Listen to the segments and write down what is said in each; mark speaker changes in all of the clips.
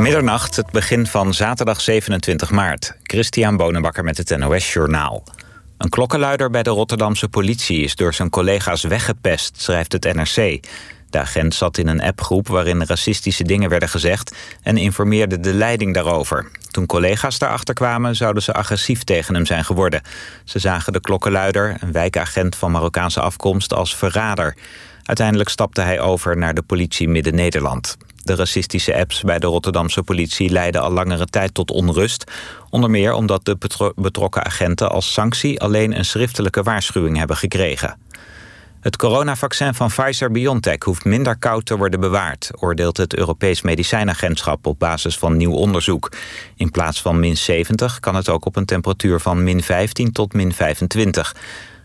Speaker 1: Middernacht, het begin van zaterdag 27 maart. Christian Bonenbakker met het NOS Journaal. Een klokkenluider bij de Rotterdamse politie is door zijn collega's weggepest, schrijft het NRC. De agent zat in een appgroep waarin racistische dingen werden gezegd en informeerde de leiding daarover. Toen collega's daarachter kwamen, zouden ze agressief tegen hem zijn geworden. Ze zagen de klokkenluider, een wijkagent van Marokkaanse afkomst, als verrader. Uiteindelijk stapte hij over naar de politie Midden-Nederland. De racistische apps bij de Rotterdamse politie leiden al langere tijd tot onrust. Onder meer omdat de betrokken agenten als sanctie alleen een schriftelijke waarschuwing hebben gekregen. Het coronavaccin van Pfizer-BioNTech hoeft minder koud te worden bewaard... oordeelt het Europees Medicijnagentschap op basis van nieuw onderzoek. In plaats van min 70 kan het ook op een temperatuur van min 15 tot min 25.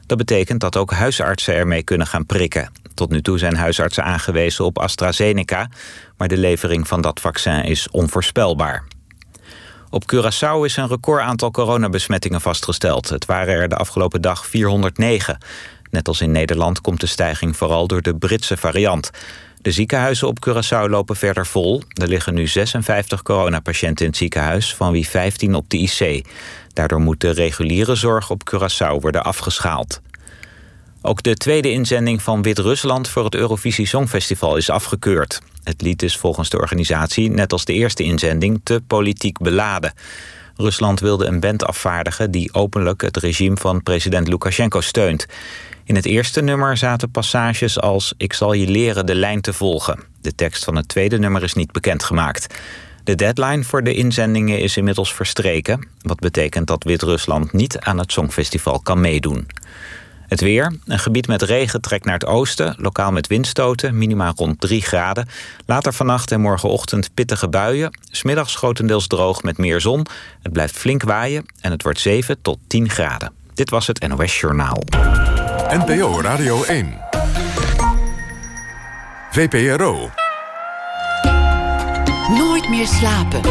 Speaker 1: Dat betekent dat ook huisartsen ermee kunnen gaan prikken. Tot nu toe zijn huisartsen aangewezen op AstraZeneca... maar de levering van dat vaccin is onvoorspelbaar. Op Curaçao is een record aantal coronabesmettingen vastgesteld. Het waren er de afgelopen dag 409. Net als in Nederland komt de stijging vooral door de Britse variant. De ziekenhuizen op Curaçao lopen verder vol. Er liggen nu 56 coronapatiënten in het ziekenhuis, van wie 15 op de IC. Daardoor moet de reguliere zorg op Curaçao worden afgeschaald. Ook de tweede inzending van Wit-Rusland voor het Eurovisie Songfestival is afgekeurd. Het lied is volgens de organisatie, net als de eerste inzending, te politiek beladen. Rusland wilde een band afvaardigen die openlijk het regime van president Lukashenko steunt. In het eerste nummer zaten passages als ik zal je leren de lijn te volgen. De tekst van het tweede nummer is niet bekendgemaakt. De deadline voor de inzendingen is inmiddels verstreken... wat betekent dat Wit-Rusland niet aan het Songfestival kan meedoen. Het weer. Een gebied met regen trekt naar het oosten. Lokaal met windstoten, minimaal rond 3 graden. Later vannacht en morgenochtend pittige buien. Smiddags grotendeels droog met meer zon. Het blijft flink waaien en het wordt 7 tot 10 graden. Dit was het NOS Journaal.
Speaker 2: NPO Radio 1. VPRO.
Speaker 3: Nooit meer slapen.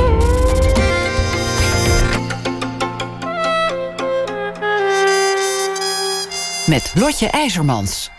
Speaker 3: Met Lotje IJzermans.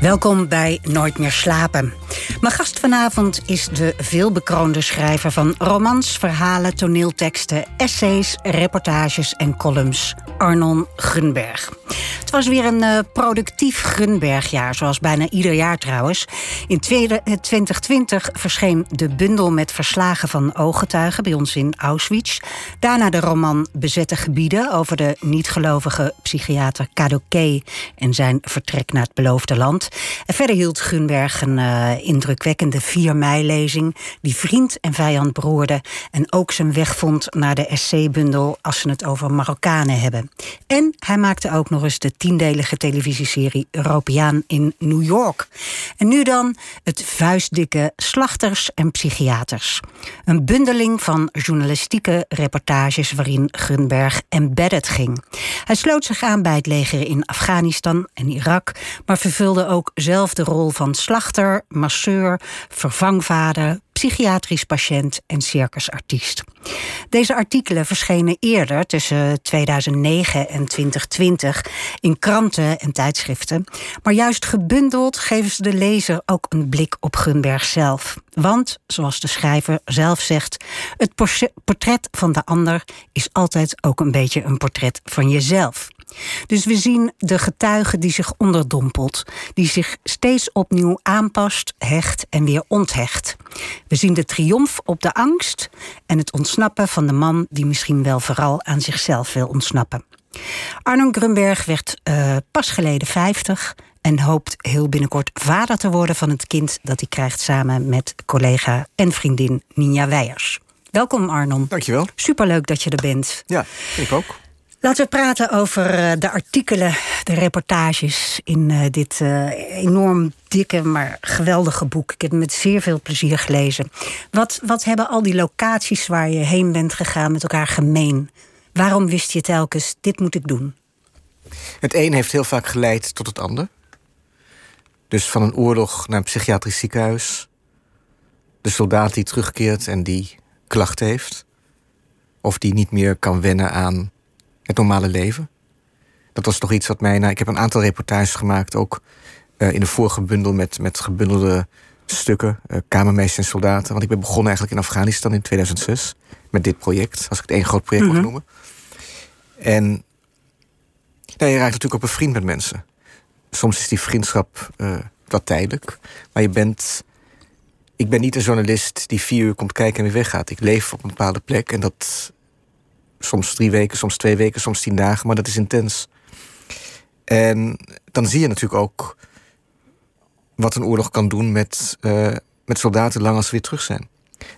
Speaker 4: Welkom bij Nooit meer slapen. Mijn gast vanavond is de veelbekroonde schrijver van romans, verhalen, toneelteksten, essays, reportages en columns, Arnon Gunberg. Het was weer een uh, productief Gunbergjaar, zoals bijna ieder jaar trouwens. In 2020 verscheen de bundel met verslagen van ooggetuigen bij ons in Auschwitz. Daarna de roman Bezette Gebieden over de niet-gelovige psychiater Kadoké en zijn vertrek naar het beloofde land. En verder hield Gunberg een uh, indrukwekkende 4 mei-lezing die vriend en vijand beroerde en ook zijn weg vond naar de SC-bundel als ze het over Marokkanen hebben. En hij maakte ook nog eens de tiendelige televisieserie Europeaan in New York. En nu dan het vuistdikke Slachters en Psychiaters. Een bundeling van journalistieke reportages waarin Gunberg embedded ging. Hij sloot zich aan bij het leger in Afghanistan en Irak, maar vervulde ook zelf de rol van slachter, masseur, vervangvader, psychiatrisch patiënt en circusartiest. Deze artikelen verschenen eerder tussen 2009 en 2020 in kranten en tijdschriften, maar juist gebundeld geven ze de lezer ook een blik op Gunberg zelf. Want, zoals de schrijver zelf zegt, het portret van de ander is altijd ook een beetje een portret van jezelf. Dus we zien de getuige die zich onderdompelt, die zich steeds opnieuw aanpast, hecht en weer onthecht. We zien de triomf op de angst en het ontsnappen van de man die misschien wel vooral aan zichzelf wil ontsnappen. Arnon Grunberg werd uh, pas geleden 50 en hoopt heel binnenkort vader te worden van het kind dat hij krijgt samen met collega en vriendin Ninja Weijers. Welkom Arnon.
Speaker 5: Dankjewel.
Speaker 4: Superleuk dat je er bent.
Speaker 5: Ja, ik ook.
Speaker 4: Laten we praten over eh, de artikelen, de reportages in uh, dit uh, enorm dikke, maar geweldige boek. Ik heb het met zeer veel plezier gelezen. Wat, wat hebben al die locaties waar je heen bent gegaan met elkaar gemeen? Waarom wist je telkens, dit moet ik doen?
Speaker 5: Het een heeft heel vaak geleid tot het ander. Dus van een oorlog naar een psychiatrisch ziekenhuis. De soldaat die terugkeert en die klachten heeft. Of die niet meer kan wennen aan het normale leven. Dat was toch iets wat mij. Nou, ik heb een aantal reportages gemaakt, ook uh, in de vorige bundel met, met gebundelde stukken, uh, Kamermeisjes en Soldaten. Want ik ben begonnen eigenlijk in Afghanistan in 2006 met dit project, als ik het één groot project mag noemen. En nou, je raakt natuurlijk ook bevriend met mensen. Soms is die vriendschap uh, wat tijdelijk, maar je bent. Ik ben niet een journalist die vier uur komt kijken en weer weggaat. Ik leef op een bepaalde plek en dat soms drie weken, soms twee weken, soms tien dagen, maar dat is intens. En dan zie je natuurlijk ook wat een oorlog kan doen met, uh, met soldaten lang als ze weer terug zijn.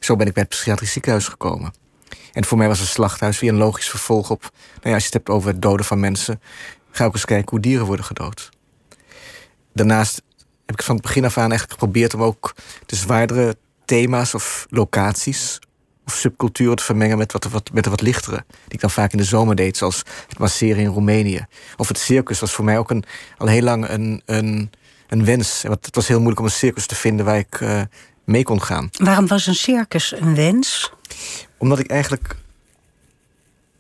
Speaker 5: Zo ben ik bij het psychiatrisch ziekenhuis gekomen. En voor mij was een slachthuis weer een logisch vervolg op. Nou ja, als je het hebt over het doden van mensen, ga ook eens kijken hoe dieren worden gedood. Daarnaast heb ik van het begin af aan eigenlijk geprobeerd om ook de zwaardere thema's of locaties of subculturen te vermengen met wat, wat, met de wat lichtere. Die ik dan vaak in de zomer deed, zoals het masseren in Roemenië. Of het circus was voor mij ook een, al heel lang een, een, een wens. Want het was heel moeilijk om een circus te vinden waar ik uh, mee kon gaan.
Speaker 4: Waarom was een circus een wens?
Speaker 5: Omdat ik eigenlijk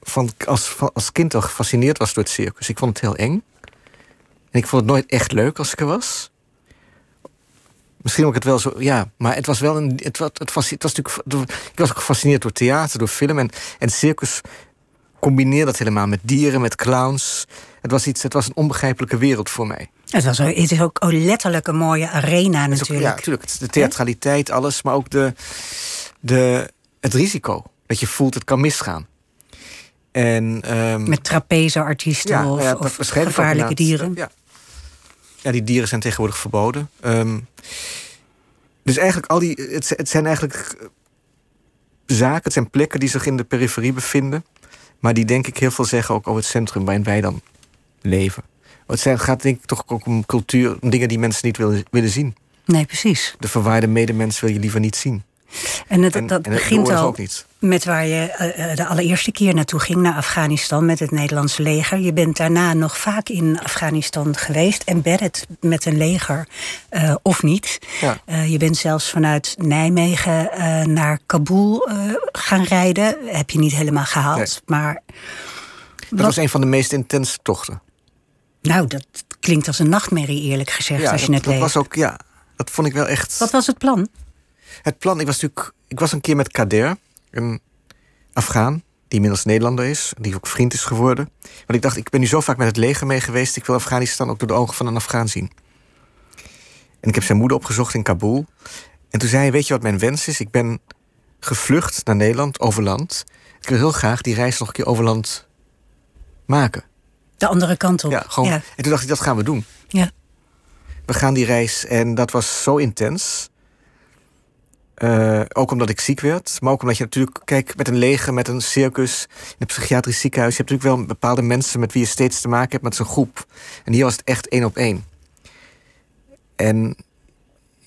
Speaker 5: van, als, als kind al gefascineerd was door het circus. Ik vond het heel eng. En ik vond het nooit echt leuk als ik er was. Misschien ook het wel zo, ja. Maar het was wel een. Het, was, het was, het was natuurlijk. Ik was ook gefascineerd door theater, door film. En, en circus combineerde dat helemaal met dieren, met clowns. Het was, iets, het was een onbegrijpelijke wereld voor mij.
Speaker 4: Het, was, het is ook letterlijk een mooie arena natuurlijk.
Speaker 5: ja, natuurlijk. De theatraliteit, alles. Maar ook de, de, het risico. Dat je voelt, het kan misgaan. En, um,
Speaker 4: Met trapezeartiesten ja, of, ja, of gevaarlijke dieren.
Speaker 5: Ja. Ja, die dieren zijn tegenwoordig verboden. Um, dus eigenlijk al die. Het, het zijn eigenlijk zaken, het zijn plekken die zich in de periferie bevinden. Maar die denk ik heel veel zeggen ook over het centrum waarin wij dan leven. Het gaat denk ik toch ook om cultuur, om dingen die mensen niet willen, willen zien.
Speaker 4: Nee, precies.
Speaker 5: De verwaarde medemens wil je liever niet zien.
Speaker 4: En, het, dat begint al met waar je uh, de allereerste keer naartoe ging, naar Afghanistan met het Nederlandse leger. Je bent daarna nog vaak in Afghanistan geweest, embedded met een leger uh, of niet. Ja. Uh, je bent zelfs vanuit Nijmegen naar Kabul gaan rijden. Heb je niet helemaal gehaald, nee. maar.
Speaker 5: Dat was een van de meest intense tochten.
Speaker 4: Nou, dat klinkt als een nachtmerrie, eerlijk gezegd,
Speaker 5: ja,
Speaker 4: als je
Speaker 5: dat,
Speaker 4: het
Speaker 5: dat
Speaker 4: leest.
Speaker 5: Was ook, ja, dat vond ik wel echt.
Speaker 4: Wat was het plan?
Speaker 5: Het plan, ik was natuurlijk. Ik was een keer met Kader, een Afghaan, die inmiddels Nederlander is, die ook vriend is geworden. Want ik dacht, ik ben nu zo vaak met het leger mee geweest, ik wil Afghanistan ook door de ogen van een Afghaan zien. En ik heb zijn moeder opgezocht in Kabul. En toen zei hij: Weet je wat mijn wens is? Ik ben gevlucht naar Nederland, over land. Ik wil heel graag die reis nog een keer over land maken.
Speaker 4: De andere kant op.
Speaker 5: Ja, gewoon. En toen dacht ik: Dat gaan we doen.
Speaker 4: Ja.
Speaker 5: We gaan die reis. En dat was zo intens. Uh, ook omdat ik ziek werd. Maar ook omdat je natuurlijk, kijk, met een leger, met een circus, in een psychiatrisch ziekenhuis. Je hebt natuurlijk wel bepaalde mensen met wie je steeds te maken hebt met zo'n groep. En hier was het echt één op één. En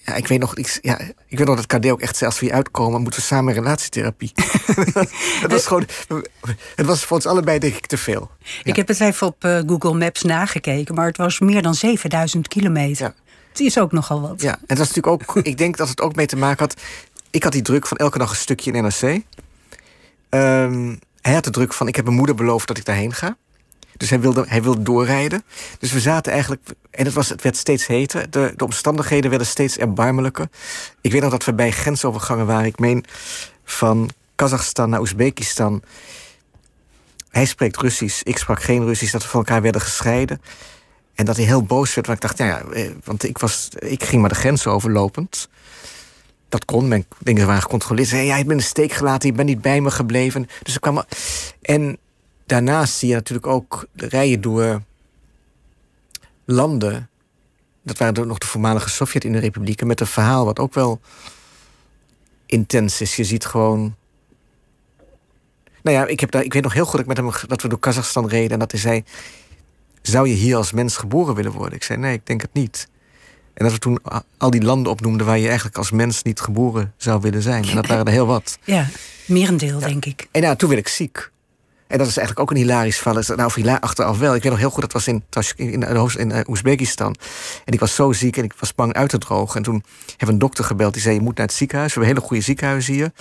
Speaker 5: ja, ik weet nog, ik, ja, ik weet nog dat KD ook echt zei: als we hier uitkomen, moeten we samen relatietherapie. het was gewoon, het was voor ons allebei, denk ik, te veel.
Speaker 4: Ik heb het even op uh, Google Maps nagekeken, maar het was meer dan 7000 kilometer. Ja. Het is ook nogal wat.
Speaker 5: Ja, en dat is natuurlijk ook. ik denk dat het ook mee te maken had. Ik had die druk van elke dag een stukje in NRC. Um, hij had de druk van: ik heb mijn moeder beloofd dat ik daarheen ga. Dus hij wilde, hij wilde doorrijden. Dus we zaten eigenlijk. En het, was, het werd steeds heter. De, de omstandigheden werden steeds erbarmelijker. Ik weet nog dat we bij grensovergangen waren. Ik meen van Kazachstan naar Oezbekistan. Hij spreekt Russisch, ik sprak geen Russisch. Dat we van elkaar werden gescheiden. En dat hij heel boos werd. Want ik dacht, ja, eh, want ik, was, ik ging maar de grens overlopend. Dat kon, mijn dingen waren gecontroleerd. Zei, ja, bent in de steek gelaten, je bent niet bij me gebleven. Dus ik kwam. En daarnaast zie je natuurlijk ook de rijen door landen. Dat waren nog de voormalige Sovjet-Republieken. Met een verhaal wat ook wel intens is. Je ziet gewoon. Nou ja, ik, heb daar, ik weet nog heel goed dat, ik met hem, dat we door Kazachstan reden. En dat hij zei: Zou je hier als mens geboren willen worden? Ik zei: Nee, ik denk het niet. En dat we toen al die landen opnoemden waar je eigenlijk als mens niet geboren zou willen zijn. En dat waren er heel wat.
Speaker 4: Ja, merendeel, ja. denk ik.
Speaker 5: En nou, toen werd ik ziek. En dat is eigenlijk ook een hilarisch verhaal. Nou, of achteraf wel. Ik weet nog heel goed, dat was in, in, in, in Oezbekistan. En ik was zo ziek en ik was bang uit te drogen. En toen hebben we een dokter gebeld die zei: Je moet naar het ziekenhuis. We hebben hele goede ziekenhuizen hier.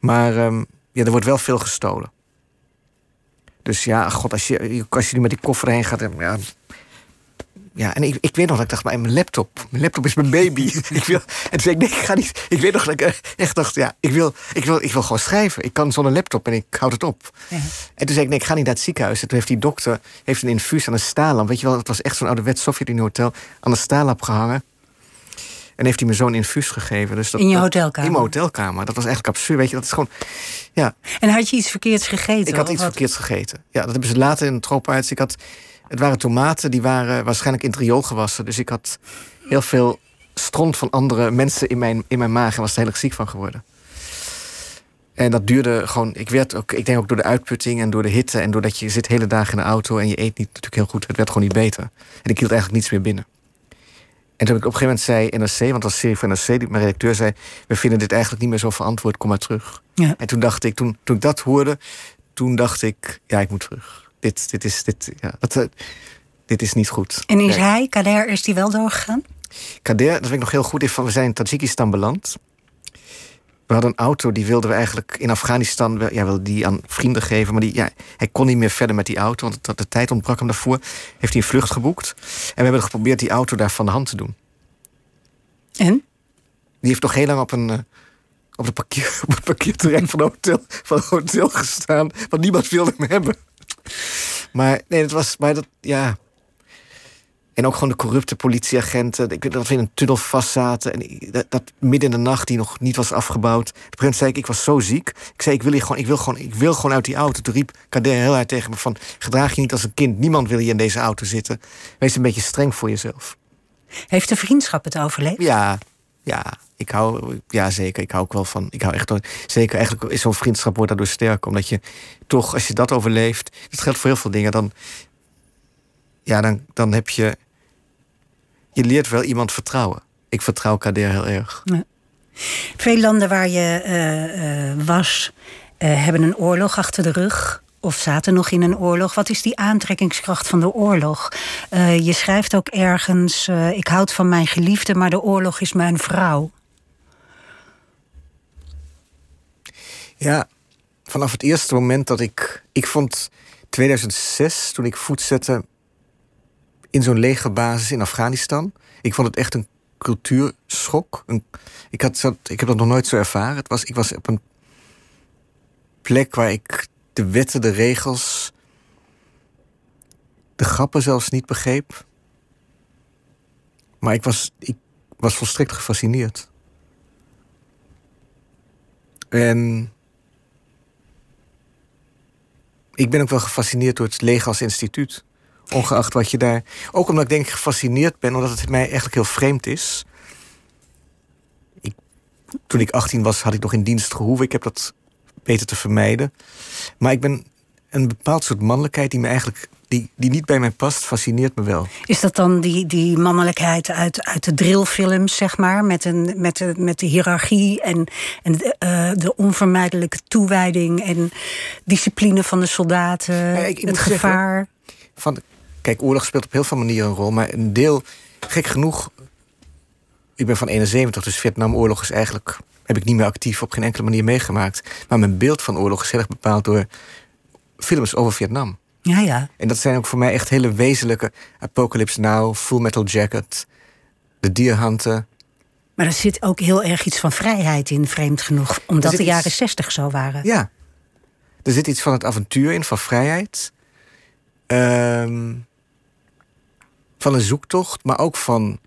Speaker 5: Maar um, ja, er wordt wel veel gestolen. Dus ja, god, als je, als je nu met die koffer heen gaat, ja, ja, en ik, ik weet nog dat ik dacht, maar mijn laptop, mijn laptop is mijn baby. ik wil, en toen zei ik, nee, ik ga niet. Ik weet nog dat ik echt dacht, ja, ik wil, ik wil, ik wil gewoon schrijven. Ik kan zonder laptop en ik houd het op. Ja. En toen zei ik, nee, ik ga niet naar het ziekenhuis. En toen heeft die dokter heeft een infuus aan een staallamp. Weet je wel, het was echt zo'n ouderwets Sovjet-Unie hotel. Aan de staallamp gehangen. En heeft hij me zo'n infuus gegeven. Dus dat,
Speaker 4: in je hotelkamer?
Speaker 5: In mijn hotelkamer. Dat was eigenlijk absurd. Weet je, dat is gewoon. Ja.
Speaker 4: En had je iets verkeerds gegeten?
Speaker 5: Ik had iets verkeerds gegeten. Ja, dat hebben ze later in het tropenarts. Ik had. Het waren tomaten, die waren waarschijnlijk in het riool gewassen. Dus ik had heel veel stront van andere mensen in mijn, in mijn maag en was er heel erg ziek van geworden. En dat duurde gewoon. Ik werd ook, ik denk ook door de uitputting en door de hitte en doordat je zit hele dagen in de auto en je eet niet natuurlijk heel goed. Het werd gewoon niet beter. En ik hield eigenlijk niets meer binnen. En toen ik op een gegeven moment zei NRC, want als serie van NRC, mijn redacteur zei: We vinden dit eigenlijk niet meer zo verantwoord, kom maar terug. Ja. En toen dacht ik, toen, toen ik dat hoorde, toen dacht ik: Ja, ik moet terug. Dit, dit, is, dit, ja, dat, uh, dit is niet goed.
Speaker 4: En is hij, Kader, is die wel doorgegaan?
Speaker 5: Kader, dat weet ik nog heel goed, van we zijn in Tajikistan beland. We hadden een auto, die wilden we eigenlijk in Afghanistan ja, wilde die aan vrienden geven. Maar die, ja, hij kon niet meer verder met die auto, want het, de tijd ontbrak hem daarvoor. Heeft hij een vlucht geboekt. En we hebben geprobeerd die auto daar van de hand te doen.
Speaker 4: En?
Speaker 5: Die heeft nog heel lang op een, uh, op, de parkeer, op het parkeerterrein van, het hotel, van het hotel gestaan. Want niemand wilde hem hebben. Maar nee, dat was. Maar dat, ja. En ook gewoon de corrupte politieagenten. Ik weet dat we in een tunnel vastzaten. En dat, dat, midden in de nacht die nog niet was afgebouwd. Op een gegeven moment zei ik, ik was zo ziek. Ik zei, ik wil, hier gewoon, ik wil, gewoon, ik wil gewoon uit die auto. Toen riep Kader heel hard tegen me van... gedraag je niet als een kind. Niemand wil hier in deze auto zitten. Wees een beetje streng voor jezelf.
Speaker 4: Heeft de vriendschap het overleefd?
Speaker 5: Ja, ja. Ik hou, ja, zeker. Ik hou ook wel van. Ik hou echt. Zeker, eigenlijk is zo'n vriendschap wordt daardoor sterk. Omdat je toch, als je dat overleeft. Dat geldt voor heel veel dingen. Dan, ja, dan, dan heb je. Je leert wel iemand vertrouwen. Ik vertrouw Kader heel erg. Ja.
Speaker 4: Veel landen waar je uh, uh, was, uh, hebben een oorlog achter de rug of zaten nog in een oorlog. Wat is die aantrekkingskracht van de oorlog? Uh, je schrijft ook ergens: uh, Ik houd van mijn geliefde, maar de oorlog is mijn vrouw.
Speaker 5: Ja, vanaf het eerste moment dat ik. Ik vond 2006, toen ik voet zette in zo'n legerbasis in Afghanistan. Ik vond het echt een cultuurschok. Een, ik, had, ik heb dat nog nooit zo ervaren. Ik was op een plek waar ik de wetten, de regels, de grappen zelfs niet begreep. Maar ik was, ik was volstrekt gefascineerd. En ik ben ook wel gefascineerd door het leger als instituut. Ongeacht wat je daar. Ook omdat ik denk ik gefascineerd ben, omdat het mij eigenlijk heel vreemd is. Ik, toen ik 18 was, had ik nog in dienst gehoeven. Ik heb dat beter te vermijden. Maar ik ben een bepaald soort mannelijkheid die me eigenlijk die, die niet bij mij past, fascineert me wel.
Speaker 4: Is dat dan die, die mannelijkheid uit, uit de drillfilms, zeg maar, met, een, met, de, met de hiërarchie en, en de, uh, de onvermijdelijke toewijding en discipline van de soldaten, ja, ik, het gevaar?
Speaker 5: Zeggen, van, kijk, oorlog speelt op heel veel manieren een rol, maar een deel, gek genoeg, ik ben van 71, dus Vietnamoorlog is eigenlijk heb ik niet meer actief op geen enkele manier meegemaakt. Maar mijn beeld van oorlog is heel erg bepaald door films over Vietnam.
Speaker 4: Ja, ja.
Speaker 5: En dat zijn ook voor mij echt hele wezenlijke Apocalypse Now, Full Metal Jacket, De Dierhanten.
Speaker 4: Maar er zit ook heel erg iets van vrijheid in, vreemd genoeg, omdat de jaren zestig zo waren.
Speaker 5: Ja, er zit iets van het avontuur in, van vrijheid. Um, van een zoektocht, maar ook van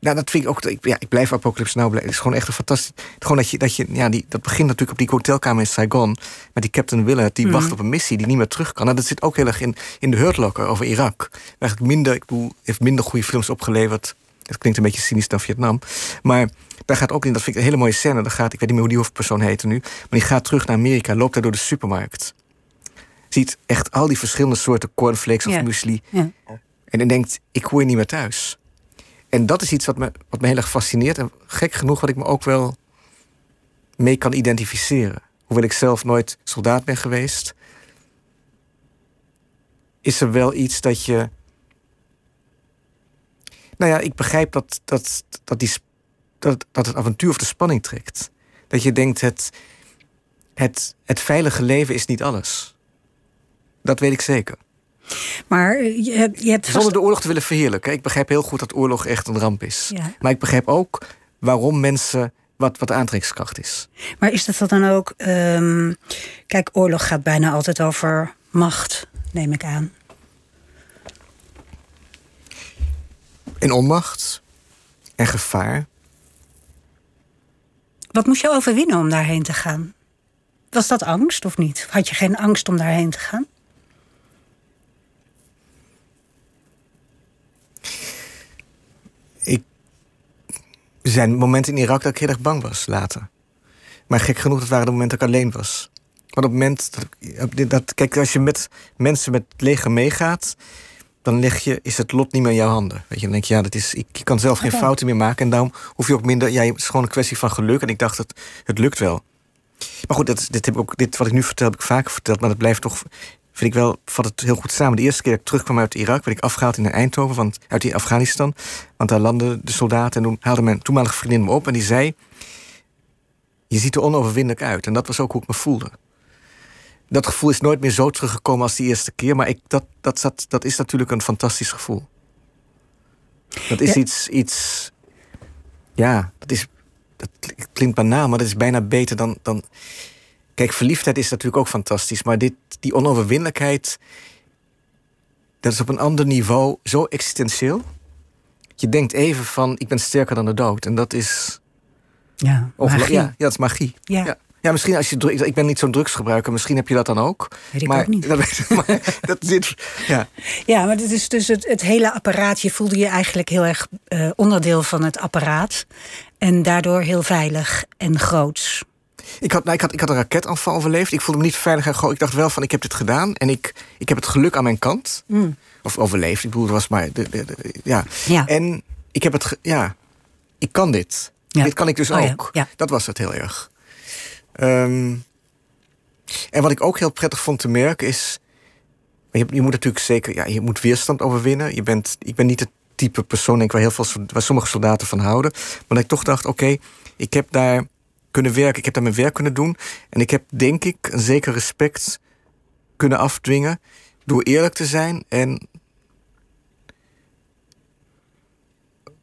Speaker 5: nou, dat vind ik ook. Ik, ja, ik blijf Apocalypse Now. Het is gewoon echt een fantastisch. Gewoon dat je. Dat, je ja, die, dat begint natuurlijk op die hotelkamer in Saigon. Met die Captain Willard. Die wacht op een missie die niet meer terug kan. Nou, dat zit ook heel erg in, in de Hurt Locker over Irak. Eigenlijk minder. Ik bedoel, heeft minder goede films opgeleverd. Dat klinkt een beetje cynisch dan Vietnam. Maar daar gaat ook in. Dat vind ik een hele mooie scène. Daar gaat, ik weet niet meer hoe die hoofdpersoon heette nu. Maar die gaat terug naar Amerika. Loopt daar door de supermarkt. Ziet echt al die verschillende soorten cornflakes of ja. muesli. Ja. En denkt: ik hoor niet meer thuis. En dat is iets wat me, wat me heel erg fascineert. En gek genoeg wat ik me ook wel mee kan identificeren. Hoewel ik zelf nooit soldaat ben geweest. Is er wel iets dat je. Nou ja, ik begrijp dat, dat, dat, die, dat, dat het avontuur of de spanning trekt. Dat je denkt, het, het, het veilige leven is niet alles. Dat weet ik zeker.
Speaker 4: Maar je, hebt- je hebt vast...
Speaker 5: Zonder de oorlog te willen verheerlijken. Ik begrijp heel goed dat oorlog echt een ramp is.
Speaker 4: Ja.
Speaker 5: Maar ik begrijp ook waarom mensen. wat, wat de aantrekkingskracht is.
Speaker 4: Maar is dat dan ook... ehm, kijk, oorlog gaat bijna altijd over macht, neem ik aan.
Speaker 5: En onmacht. En gevaar.
Speaker 4: Wat moest je overwinnen om daarheen te gaan? Was dat angst of niet? Had je geen angst om daarheen te gaan?
Speaker 5: Ik. Er zijn momenten in Irak dat ik heel erg bang was later. Maar gek genoeg, dat waren de momenten dat ik alleen was. Want op het moment dat, dat kijk, als je met mensen met het leger meegaat, dan leg je, is het lot niet meer in jouw handen. Weet je, dan denk je, ja, dat is, ik, kan zelf geen fouten meer maken. En daarom hoef je ook minder. Ja, het is gewoon een kwestie van geluk. En ik dacht, het, het lukt wel. Maar goed, dat, dit, heb ik ook, dit wat ik nu vertel, heb ik vaker verteld. Maar dat blijft toch, vind ik wel, vat het heel goed samen. De eerste keer dat ik terugkwam uit Irak, werd ik afgehaald in Eindhoven, want, uit die Afghanistan. Want daar landden de soldaten. En toen haalde mijn toenmalige vriendin me op en die zei: Je ziet er onoverwinnelijk uit. En dat was ook hoe ik me voelde. Dat gevoel is nooit meer zo teruggekomen als die eerste keer. Maar ik, dat, dat, zat, dat is natuurlijk een fantastisch gevoel. Dat is
Speaker 4: Ja.
Speaker 5: iets, iets. Ja, dat is. Dat klinkt banaal, maar dat is bijna beter dan, dan. Kijk, verliefdheid is natuurlijk ook fantastisch. Maar dit, die onoverwinnelijkheid. Dat is op een ander niveau zo existentieel. Je denkt even van: ik ben sterker dan de dood. En dat is.
Speaker 4: Ja, magie.
Speaker 5: Ja, ja, dat is magie.
Speaker 4: Ja.
Speaker 5: Ja. Ja, misschien als je ik ben niet zo'n drugsgebruiker, misschien heb je dat dan ook.
Speaker 4: Weet ik
Speaker 5: maar,
Speaker 4: ook niet.
Speaker 5: Dat, maar dat zit, ja.
Speaker 4: Ja, maar het is dus het, het hele apparaat. Je voelde je eigenlijk heel erg eh, onderdeel van het apparaat. En daardoor heel veilig en groots.
Speaker 5: Ik had, nou, ik, had, ik had een raketaanval overleefd. Ik voelde me niet veilig en gewoon. Ik dacht wel van, ik heb dit gedaan en ik, ik heb het geluk aan mijn kant. Of overleefd. Ik bedoel, het was maar, de, de- de- ja.
Speaker 4: Ja.
Speaker 5: En ik heb het, ja, ik kan dit.
Speaker 4: Ja.
Speaker 5: Dit kan ik dus
Speaker 4: Oh
Speaker 5: ook.
Speaker 4: ja.
Speaker 5: Dat was het heel erg. Ehm, en wat ik ook heel prettig vond te merken is... Je, je moet natuurlijk zeker... Ja, je moet weerstand overwinnen. Je bent, ik ben niet het type persoon denk ik, waar, heel veel, waar sommige soldaten van houden. Maar dat ik toch dacht, oké, ik heb daar kunnen werken. Ik heb daar mijn werk kunnen doen. En ik heb, denk ik, een zeker respect kunnen afdwingen... door eerlijk te zijn en...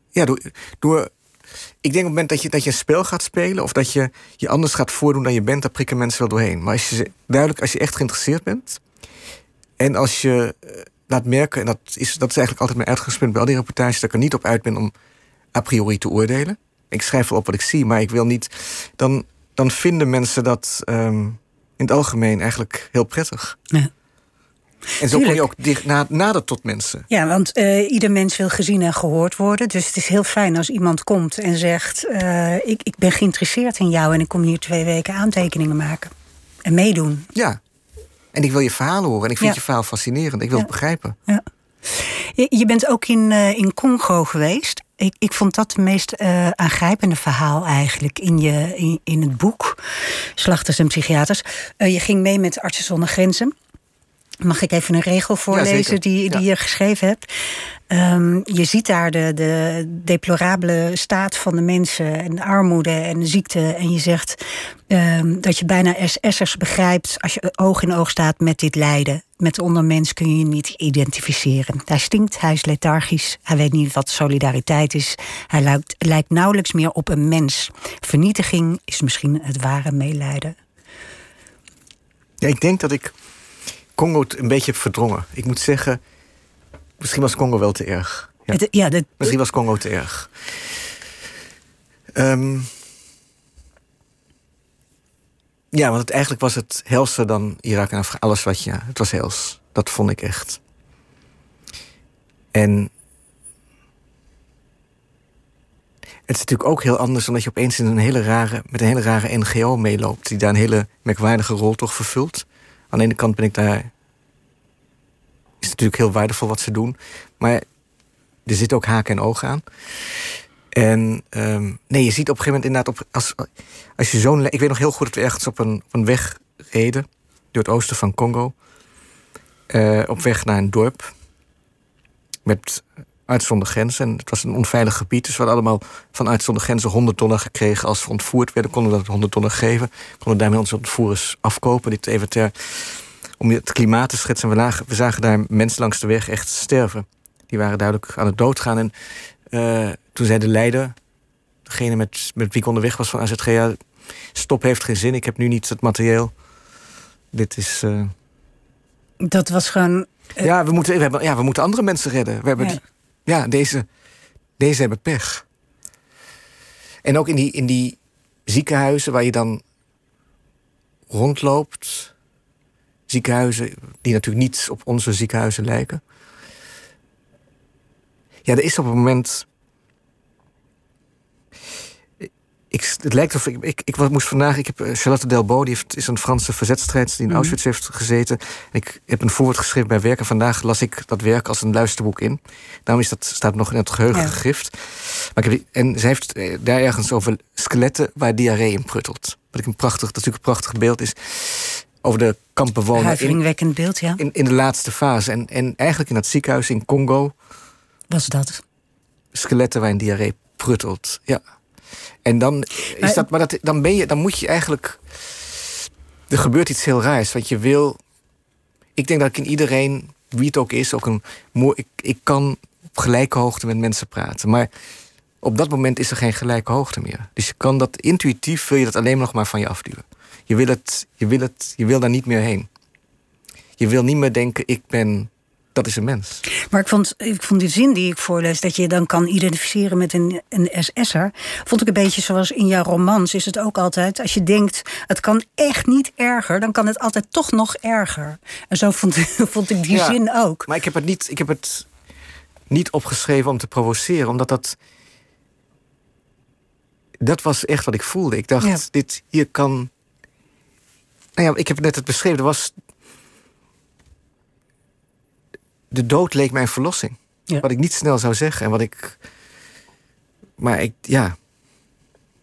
Speaker 5: Ja, door, door ik denk op het moment dat je, dat je een spel gaat spelen... of dat je je anders gaat voordoen dan je bent... daar prikken mensen wel doorheen. Maar als je duidelijk, als je echt geïnteresseerd bent... en als je eh, laat merken... en dat is, dat is eigenlijk altijd mijn uitgangspunt bij al die reportages... dat ik er niet op uit ben om a priori te oordelen. Ik schrijf wel op wat ik zie, maar ik wil niet... dan, dan vinden mensen dat ehm, in het algemeen eigenlijk heel prettig.
Speaker 4: Ja.
Speaker 5: En zo kom je
Speaker 4: Tuurlijk.
Speaker 5: ook dicht na, nader tot mensen.
Speaker 4: Ja, want eh, ieder mens wil gezien en gehoord worden. Dus het is heel fijn als iemand komt en zegt... eh, ik, ik ben geïnteresseerd in jou en ik kom hier twee weken aantekeningen maken. En meedoen.
Speaker 5: Ja. En ik wil je verhalen horen. En ik vind
Speaker 4: Ja.
Speaker 5: je verhaal fascinerend. Ik wil
Speaker 4: Ja.
Speaker 5: het begrijpen.
Speaker 4: Ja. Je, je bent ook in, eh, in Congo geweest. Ik, ik vond dat het meest eh, aangrijpende verhaal eigenlijk in, je, in, in het boek. Slachters en psychiaters. Eh, je ging mee met Artsen zonder Grenzen. Mag ik even een regel voorlezen die, die
Speaker 5: Ja.
Speaker 4: je geschreven hebt? Ehm, je ziet daar de, de deplorabele staat van de mensen en de armoede en de ziekte. En je zegt ehm, dat je bijna SS'ers begrijpt als je oog in oog staat met dit lijden. Met de ondermens kun je je niet identificeren. Hij stinkt, hij is lethargisch, hij weet niet wat solidariteit is. Hij lijkt, lijkt nauwelijks meer op een mens. Vernietiging is misschien het ware meelijden.
Speaker 5: Ja, ik denk dat ik Congo een beetje heb verdrongen. Ik moet zeggen, misschien was Congo wel te erg. Ja.
Speaker 4: Het- ja,
Speaker 5: Misschien was Congo te erg. Ehm, ja, want het, eigenlijk was het helser dan Irak en Afghanistan. Alles wat je... Het was hels. Dat vond ik echt. En... Het is natuurlijk ook heel anders omdat je opeens in een hele rare, met een hele rare NGO meeloopt. Die daar een hele merkwaardige rol toch vervult. Aan de ene kant ben ik daar. Is natuurlijk heel waardevol wat ze doen. Maar er zit ook haken en ogen aan. En ehm, nee, je ziet op een gegeven moment inderdaad... Op, als, als je zo'n... Ik weet nog heel goed dat we ergens op een, op een weg reden... door het oosten van Congo. eh, op weg naar een dorp. Met Arts zonder Grenzen. En het was een onveilig gebied. Dus we hadden allemaal van Grenzen 100 dollar gekregen... als we ontvoerd werden, konden we dat 100 dollar geven. Konden daarmee onze ontvoerders afkopen. Dit even ter om het klimaat te schetsen. We, lagen, we zagen daar mensen langs de weg echt sterven. Die waren duidelijk aan het doodgaan. En uh, toen zei de leider, degene met, met wie ik onderweg was van AZG... stop heeft geen zin, ik heb nu niet het materieel. Dit is... Uh...
Speaker 4: Dat was gewoon...
Speaker 5: Uh... Ja, we moeten, we hebben, ja, we moeten andere mensen redden. We hebben, ja, ja deze, deze hebben pech. En ook in die, in die ziekenhuizen waar je dan rondloopt. Ziekenhuizen die natuurlijk niet op onze ziekenhuizen lijken. Ja, er is op het moment. Ik, het lijkt of ik, ik, ik moest vandaag. Ik heb eh, Charlotte Delbo, die heeft, is een Franse verzetstrijdster die in mhm. Auschwitz heeft gezeten. Ik heb een voorwoord geschreven bij werken. Vandaag las ik dat werk als een luisterboek in. Daarom is dat, staat nog in het geheugen ja. gegrift. Maar ik heb, en zij heeft eh, daar ergens over skeletten waar diarree in pruttelt. Wat ik een prachtig, natuurlijk een prachtig beeld is. Over de kampbewoner.
Speaker 4: Huiveringwekkend beeld, ja.
Speaker 5: In, in de laatste fase. En, en eigenlijk in dat ziekenhuis in Congo
Speaker 4: was dat?
Speaker 5: Skeletten waarin diarree pruttelt, ja. En dan, is maar, dat, maar dat, dan, ben je, dan moet je eigenlijk... Er gebeurt iets heel raars, want je wil... Ik denk dat ik in iedereen, wie het ook is, ook een... Ik, ik kan op gelijke hoogte met mensen praten. Maar op dat moment is er geen gelijke hoogte meer. Dus je kan dat intuïtief, wil je dat alleen nog maar van je afduwen. Je wil, het, je wil, het, je wil daar niet meer heen. Je wil niet meer denken, ik ben dat is een mens.
Speaker 4: Maar ik vond, ik vond die zin die ik voorlees, dat je dan kan identificeren met een, een SS'er, vond ik een beetje zoals in jouw romans is het ook altijd. Als je denkt, het kan echt niet erger, dan kan het altijd toch nog erger. En zo vond, vond ik die zin ook.
Speaker 5: Maar ik heb het niet, ik heb het niet opgeschreven om te provoceren, omdat dat. Dat was echt wat ik voelde. Ik dacht, dit hier kan. Nou ja, ik heb net het beschreven. Er was de dood leek mijn verlossing. Wat ik niet snel zou zeggen en wat ik. Maar ik, ja.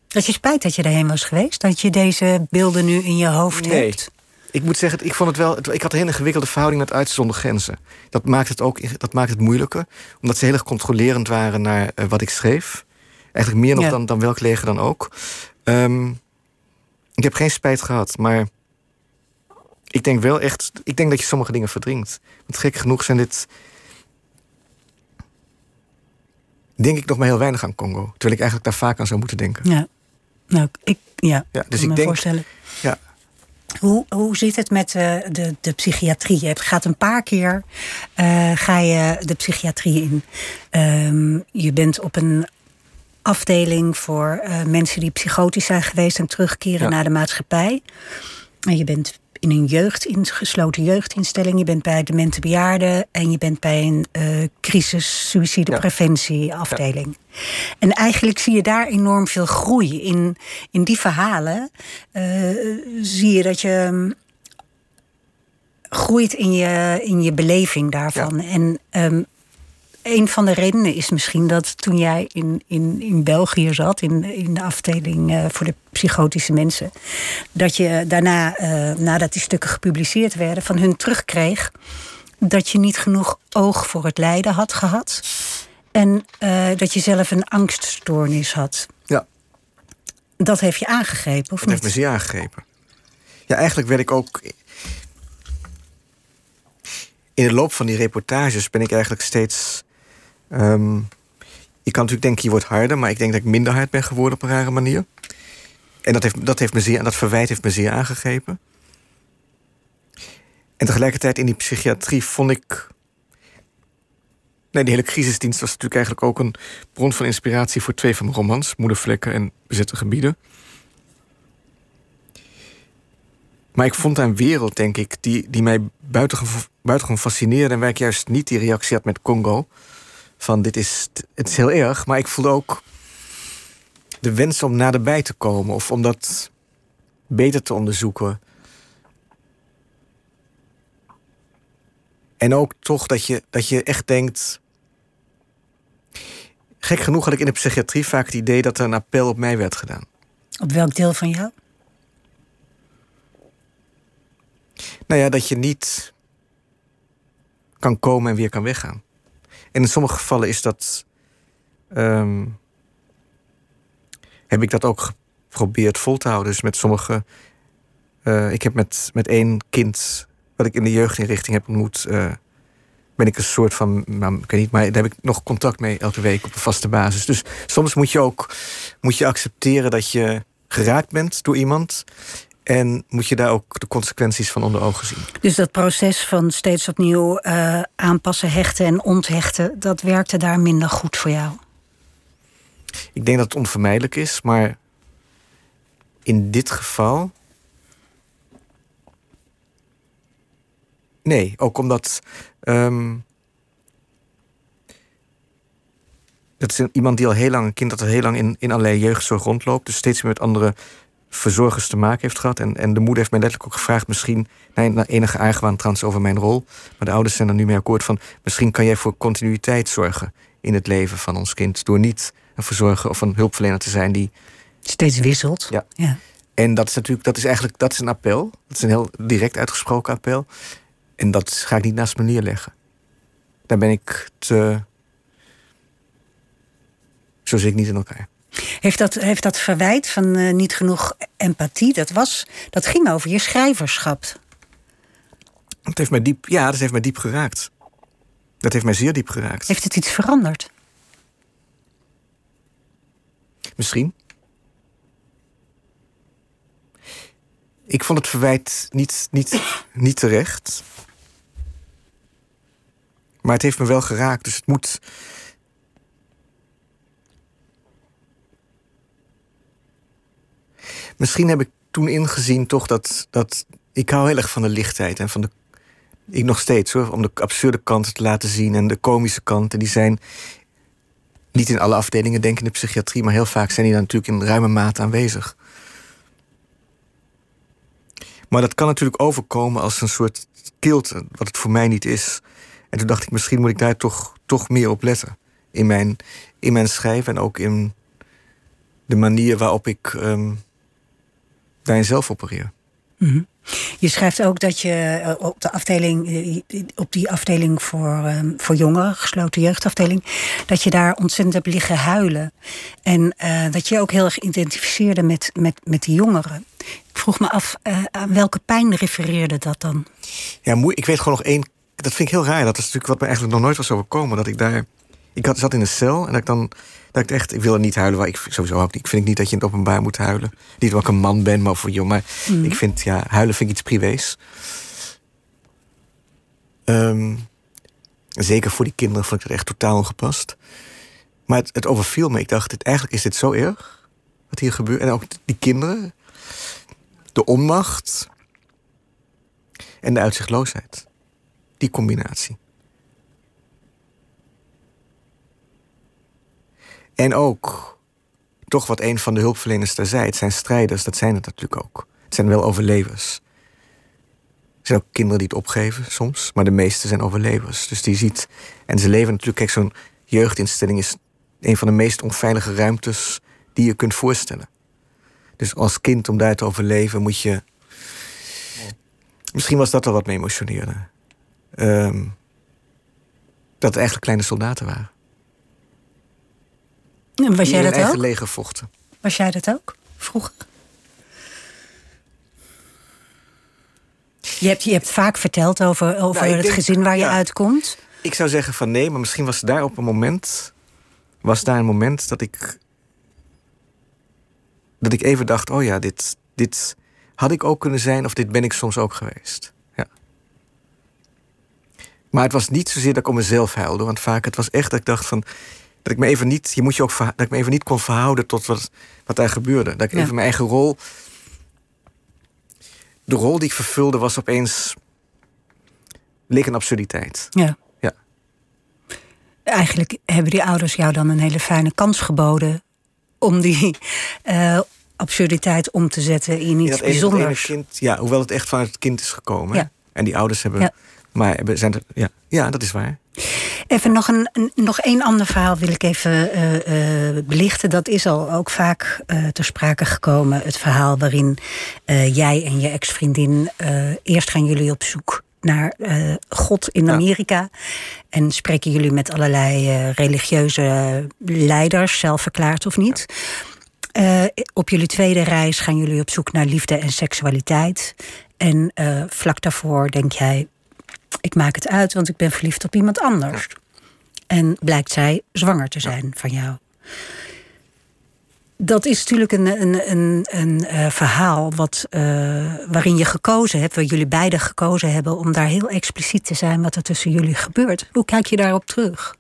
Speaker 4: Dat je spijt dat je daarheen was geweest? Dat je deze beelden nu in je hoofd
Speaker 5: nee.
Speaker 4: hebt?
Speaker 5: Ik moet zeggen, ik vond het wel. Ik had een hele ingewikkelde verhouding met zonder grenzen. Dat maakt het ook dat maakt het moeilijker. Omdat ze heel erg controlerend waren naar uh, wat ik schreef. Eigenlijk meer nog dan, dan welk leger dan ook. Um, ik heb geen spijt gehad, maar ik denk wel echt, ik denk dat je sommige dingen verdringt. Want gek genoeg zijn dit. Denk ik nog maar heel weinig aan Congo. Terwijl ik eigenlijk daar vaak aan zou moeten denken.
Speaker 4: Ja, nou, ik, ja,
Speaker 5: ja dus ik me denk,
Speaker 4: voorstellen.
Speaker 5: Ja.
Speaker 4: Hoe, hoe zit het met uh, de, de psychiatrie? Je gaat een paar keer uh, ga je de psychiatrie in. Um, je bent op een afdeling voor uh, mensen die psychotisch zijn geweest en terugkeren ja. naar de maatschappij. En je bent in een jeugd, gesloten jeugdinstelling. Je bent bij demente bejaarden en je bent bij een uh, crisis suïcidepreventieafdeling. Ja. En eigenlijk zie je daar enorm veel groei. In, in die verhalen uh, zie je dat je um, groeit in je, in je beleving daarvan. Ja. En um, een van de redenen is misschien dat toen jij in, in, in België zat, in, in de afdeling uh, voor de psychotische mensen, dat je daarna, uh, nadat die stukken gepubliceerd werden, van hun terugkreeg dat je niet genoeg oog voor het lijden had gehad. En uh, dat je zelf een angststoornis had.
Speaker 5: Ja.
Speaker 4: Dat heeft je aangegrepen, of
Speaker 5: dat
Speaker 4: niet?
Speaker 5: heeft me zeer aangegrepen. Ja, eigenlijk werd ik ook in de loop van die reportages ben ik eigenlijk steeds Um, je kan natuurlijk denken, je wordt harder, maar ik denk dat ik minder hard ben geworden op een rare manier. En dat, heeft, dat, heeft me zeer, dat verwijt heeft me zeer aangegrepen. En tegelijkertijd in die psychiatrie vond ik. Nee, die hele crisisdienst was natuurlijk eigenlijk ook een bron van inspiratie voor twee van mijn romans: Moedervlekken en Bezette Gebieden. Maar ik vond een wereld, denk ik, die, die mij buitengewoon, buitengewoon fascineerde. En waar ik juist niet die reactie had met Congo van dit is, het is heel erg, maar ik voelde ook de wens om naderbij te komen of om dat beter te onderzoeken. En ook toch dat je, dat je echt denkt. Gek genoeg had ik in de psychiatrie vaak het idee dat er een appel op mij werd gedaan.
Speaker 4: Op welk deel van jou?
Speaker 5: Nou ja, dat je niet kan komen en weer kan weggaan. En in sommige gevallen is dat. Um, heb ik dat ook geprobeerd vol te houden. Dus met sommige. Uh, ik heb met, met één kind wat ik in de jeugdinrichting heb ontmoet, eh, ben ik een soort van, nou, ik weet niet, maar daar heb ik nog contact mee elke week op een vaste basis. Dus soms moet je ook moet je accepteren dat je geraakt bent door iemand. En moet je daar ook de consequenties van onder ogen zien.
Speaker 4: Dus dat proces van steeds opnieuw eh, aanpassen, hechten en onthechten, dat werkte daar minder goed voor jou?
Speaker 5: Ik denk dat het onvermijdelijk is, maar in dit geval. Nee, ook omdat. ehm, dat is iemand die al heel lang, een kind dat al heel lang in, in allerlei jeugdzorg rondloopt. Dus steeds meer met andere verzorgers te maken heeft gehad. En, en de moeder heeft mij letterlijk ook gevraagd, misschien, nee, na enige argwaan trouwens over mijn rol. Maar de ouders zijn er nu mee akkoord van, misschien kan jij voor continuïteit zorgen in het leven van ons kind. Door niet een verzorger of een hulpverlener te zijn die.
Speaker 4: Steeds wisselt.
Speaker 5: Ja.
Speaker 4: ja.
Speaker 5: En dat is natuurlijk, dat is eigenlijk, dat is een appel. Dat is een heel direct uitgesproken appel. En dat ga ik niet naast me neerleggen. Daar ben ik te. Zo zit ik niet in elkaar.
Speaker 4: Heeft dat, heeft dat verwijt van eh, niet genoeg empathie, dat, was, dat ging over je schrijverschap.
Speaker 5: Dat heeft mij diep, ja, dat heeft mij diep geraakt. Dat heeft mij zeer diep geraakt.
Speaker 4: Heeft het iets veranderd?
Speaker 5: Misschien. Ik vond het verwijt niet, niet, niet terecht. Maar het heeft me wel geraakt, dus het moet. Misschien heb ik toen ingezien toch dat, dat. Ik hou heel erg van de lichtheid en van de. Ik nog steeds hoor, om de absurde kanten te laten zien en de komische kanten. Die zijn niet in alle afdelingen, denk ik, in de psychiatrie, maar heel vaak zijn die dan natuurlijk in ruime mate aanwezig. Maar dat kan natuurlijk overkomen als een soort kilte, wat het voor mij niet is. En toen dacht ik, misschien moet ik daar toch, toch meer op letten. In mijn, in mijn schrijven en ook in de manier waarop ik um, zelf opereer.
Speaker 4: Mm -hmm. Je schrijft ook dat je uh, op de afdeling, uh, op die afdeling voor, um, voor jongeren, gesloten jeugdafdeling, dat je daar ontzettend hebt liggen huilen. En uh, dat je ook heel erg identificeerde met, met, met die jongeren. Ik vroeg me af, aan welke pijn refereerde dat dan?
Speaker 5: Ja, ik weet gewoon nog één. Dat vind ik heel raar. Dat is natuurlijk wat me eigenlijk nog nooit was overkomen. Dat ik daar. Ik had, zat in een cel en dat ik dan. Dat ik echt. Ik wilde niet huilen. Maar ik sowieso ook niet. Ik vind niet dat je in het openbaar moet huilen. Niet omdat ik een man ben, maar voor jong. Maar mm. ik vind, ja, huilen vind ik iets privés. Um, zeker voor die kinderen vond ik dat echt totaal ongepast. Maar het, het overviel me. Ik dacht, dit, eigenlijk is dit zo erg. Wat hier gebeurt. En ook die kinderen. De onmacht. En de uitzichtloosheid. Die combinatie. En ook, toch wat een van de hulpverleners daar zei, het zijn strijders, dat zijn het natuurlijk ook. Het zijn wel overlevers. Er zijn ook kinderen die het opgeven soms, maar de meeste zijn overlevers. Dus die ziet, en ze leven natuurlijk, kijk, zo'n jeugdinstelling is een van de meest onveilige ruimtes die je kunt voorstellen. Dus als kind, om daar te overleven, moet je. Misschien was dat al wat me emotioneerde. Um, dat het eigenlijk kleine soldaten waren.
Speaker 4: En was jij
Speaker 5: in
Speaker 4: dat
Speaker 5: eigen
Speaker 4: ook?
Speaker 5: leger vochten.
Speaker 4: Was jij dat ook vroeger? Je hebt, je hebt vaak verteld over, over
Speaker 5: Nou,
Speaker 4: het
Speaker 5: denk-
Speaker 4: gezin waar je
Speaker 5: ja.
Speaker 4: uitkomt.
Speaker 5: Ik zou zeggen van nee, maar misschien was daar op een moment. Was daar een moment dat ik. Dat ik even dacht: oh ja, dit, dit had ik ook kunnen zijn, of dit ben ik soms ook geweest. Ja. Maar het was niet zozeer dat ik om mezelf huilde, want vaak het was echt dat ik dacht van. Dat ik me even niet, je moet je ook dat ik me even niet kon verhouden tot wat, wat daar gebeurde. Dat ik
Speaker 4: Ja.
Speaker 5: even mijn eigen rol. De rol die ik vervulde was opeens. leek een absurditeit.
Speaker 4: Ja.
Speaker 5: Ja.
Speaker 4: Eigenlijk hebben die ouders jou dan een hele fijne kans geboden om die eh, absurditeit om te zetten in iets
Speaker 5: ene
Speaker 4: bijzonders.
Speaker 5: kind, ja, hoewel het echt vanuit het kind is gekomen.
Speaker 4: Ja.
Speaker 5: En die ouders hebben.
Speaker 4: Ja.
Speaker 5: Maar hebben, zijn er, ja, ja, dat is waar.
Speaker 4: Even nog een, nog één ander verhaal wil ik even eh, eh, belichten. Dat is al ook vaak eh, ter sprake gekomen. Het verhaal waarin jij en je ex-vriendin... eerst gaan jullie op zoek naar God in
Speaker 5: Ja.
Speaker 4: Amerika. En spreken jullie met allerlei religieuze leiders, zelf verklaard of niet. Op jullie tweede reis gaan jullie op zoek naar liefde en seksualiteit. En vlak daarvoor denk jij: ik maak het uit, want ik ben verliefd op iemand anders. En blijkt zij zwanger te zijn van jou. Dat is natuurlijk een, een, een, een uh, verhaal wat, uh, waarin je gekozen hebt, waar jullie beiden gekozen hebben om daar heel expliciet te zijn wat er tussen jullie gebeurt. Hoe kijk je daarop terug?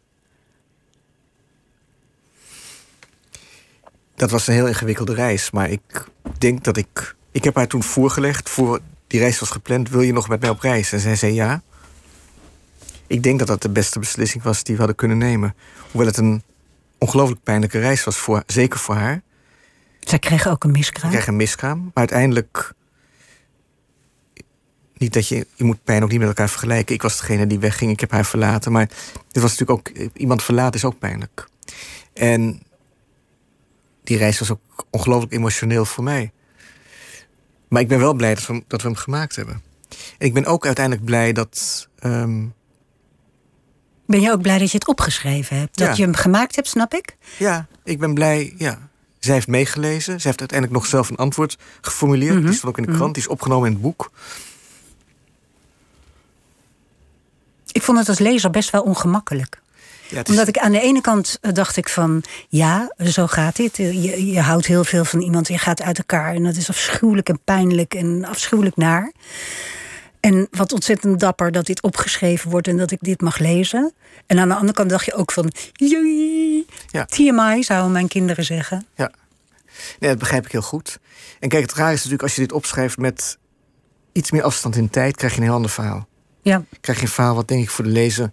Speaker 5: Dat was een heel ingewikkelde reis, maar ik denk dat ik. Ik heb haar toen voorgelegd, voor die reis was gepland, wil je nog met mij op reis? En zij zei ja. Ik denk dat dat de beste beslissing was die we hadden kunnen nemen. Hoewel het een ongelooflijk pijnlijke reis was, voor, zeker voor haar.
Speaker 4: Zij kreeg ook een miskraam? Zij
Speaker 5: kreeg een miskraam, maar uiteindelijk... Niet dat je, je moet pijn ook niet met elkaar vergelijken. Ik was degene die wegging, ik heb haar verlaten. Maar dit was natuurlijk ook, iemand verlaten is ook pijnlijk. En die reis was ook ongelooflijk emotioneel voor mij. Maar ik ben wel blij dat we, dat we hem gemaakt hebben. En ik ben ook uiteindelijk blij dat. Um...
Speaker 4: Ben je ook blij dat je het opgeschreven hebt? Dat je hem gemaakt hebt, snap ik?
Speaker 5: Ja, ik ben blij. Ja. Zij heeft meegelezen. Zij heeft uiteindelijk nog zelf een antwoord geformuleerd. Die mhm. stond ook in de krant. Mhm. Die is opgenomen in het boek.
Speaker 4: Ik vond het als lezer best wel ongemakkelijk. Ja, Omdat ik aan de ene kant eh, dacht ik van ja, zo gaat dit. Eh, je, je houdt heel veel van iemand, je gaat uit elkaar. En dat is afschuwelijk en pijnlijk en afschuwelijk naar. En wat ontzettend dapper dat dit opgeschreven wordt en dat ik dit mag lezen. En aan de andere kant dacht je ook van. Ja. TMI zouden mijn kinderen zeggen.
Speaker 5: Ja, nee, dat begrijp ik heel goed. En kijk, het raar is natuurlijk als je dit opschrijft met iets meer afstand in tijd, krijg je een heel ander verhaal.
Speaker 4: Ja.
Speaker 5: Krijg je een verhaal wat denk ik voor de lezer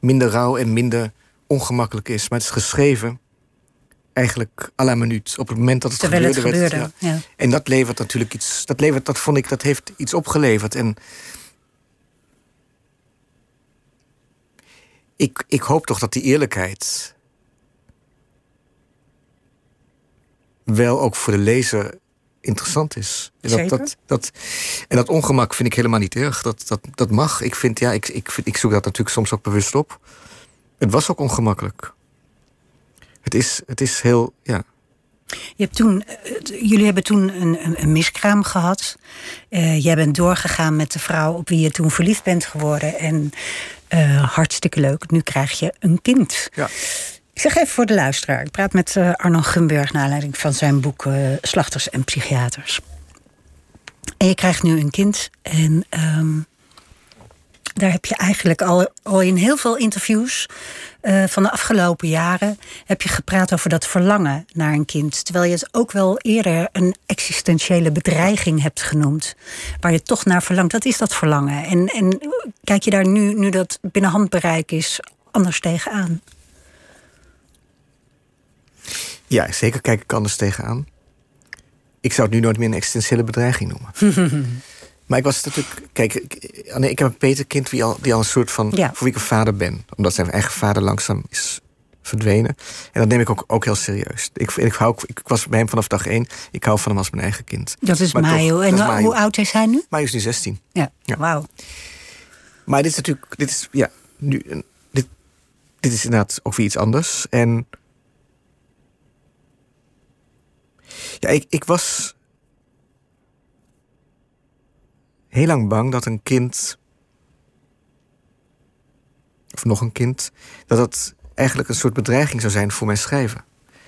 Speaker 5: minder rauw en minder ongemakkelijk is. Maar het is geschreven eigenlijk à la minuut. Op het moment dat het
Speaker 4: Terwijl
Speaker 5: gebeurde.
Speaker 4: Het gebeurde ja.
Speaker 5: En dat levert natuurlijk iets. Dat levert, dat vond ik, dat heeft iets opgeleverd. En ik, ik hoop toch dat die eerlijkheid. wel ook voor de lezer interessant is.
Speaker 4: Dat,
Speaker 5: dat, dat, en dat ongemak vind ik helemaal niet erg. Dat, dat, dat mag. Ik, vind, ja, ik, ik, vind, ik zoek dat natuurlijk soms ook bewust op. Het was ook ongemakkelijk. Het is, het is heel, ja.
Speaker 4: Je hebt toen, eh, jullie hebben toen een, een, miskraam gehad. Uh, jij bent doorgegaan met de vrouw op wie je toen verliefd bent geworden. En uh, hartstikke leuk, nu krijg je een kind.
Speaker 5: Ja.
Speaker 4: Ik zeg even voor de luisteraar. Ik praat met uh, Arno Gumberg naar aanleiding van zijn boek Slachters en Psychiaters. En je krijgt nu een kind. En um, daar heb je eigenlijk al, al in heel veel interviews uh, van de afgelopen jaren heb je gepraat over dat verlangen naar een kind. Terwijl je het ook wel eerder een existentiële bedreiging hebt genoemd. Waar je toch naar verlangt. Dat is dat verlangen. En, en kijk je daar nu, nu dat binnen handbereik is, anders tegenaan?
Speaker 5: Ja, zeker kijk ik anders tegenaan. Ik zou het nu nooit meer een existentiële bedreiging noemen. Maar ik was natuurlijk. Kijk, ik, nee, ik heb een peterkind die al, die al een soort van. voor wie ik een vader ben. Omdat zijn eigen vader langzaam is verdwenen. En dat neem ik ook, ook heel serieus. Ik, ik, hou, ik was bij hem vanaf dag één. Ik hou van hem als mijn eigen kind.
Speaker 4: Dat is Mayo. En hoe oud is hij nu?
Speaker 5: Mayo is nu 16.
Speaker 4: Ja, ja. wauw.
Speaker 5: Maar dit is natuurlijk. Dit is, ja, nu, dit, dit is inderdaad ook weer iets anders. En. Ja, ik, ik was heel lang bang dat een kind. of nog een kind. dat dat eigenlijk een soort bedreiging zou zijn voor mijn schrijven.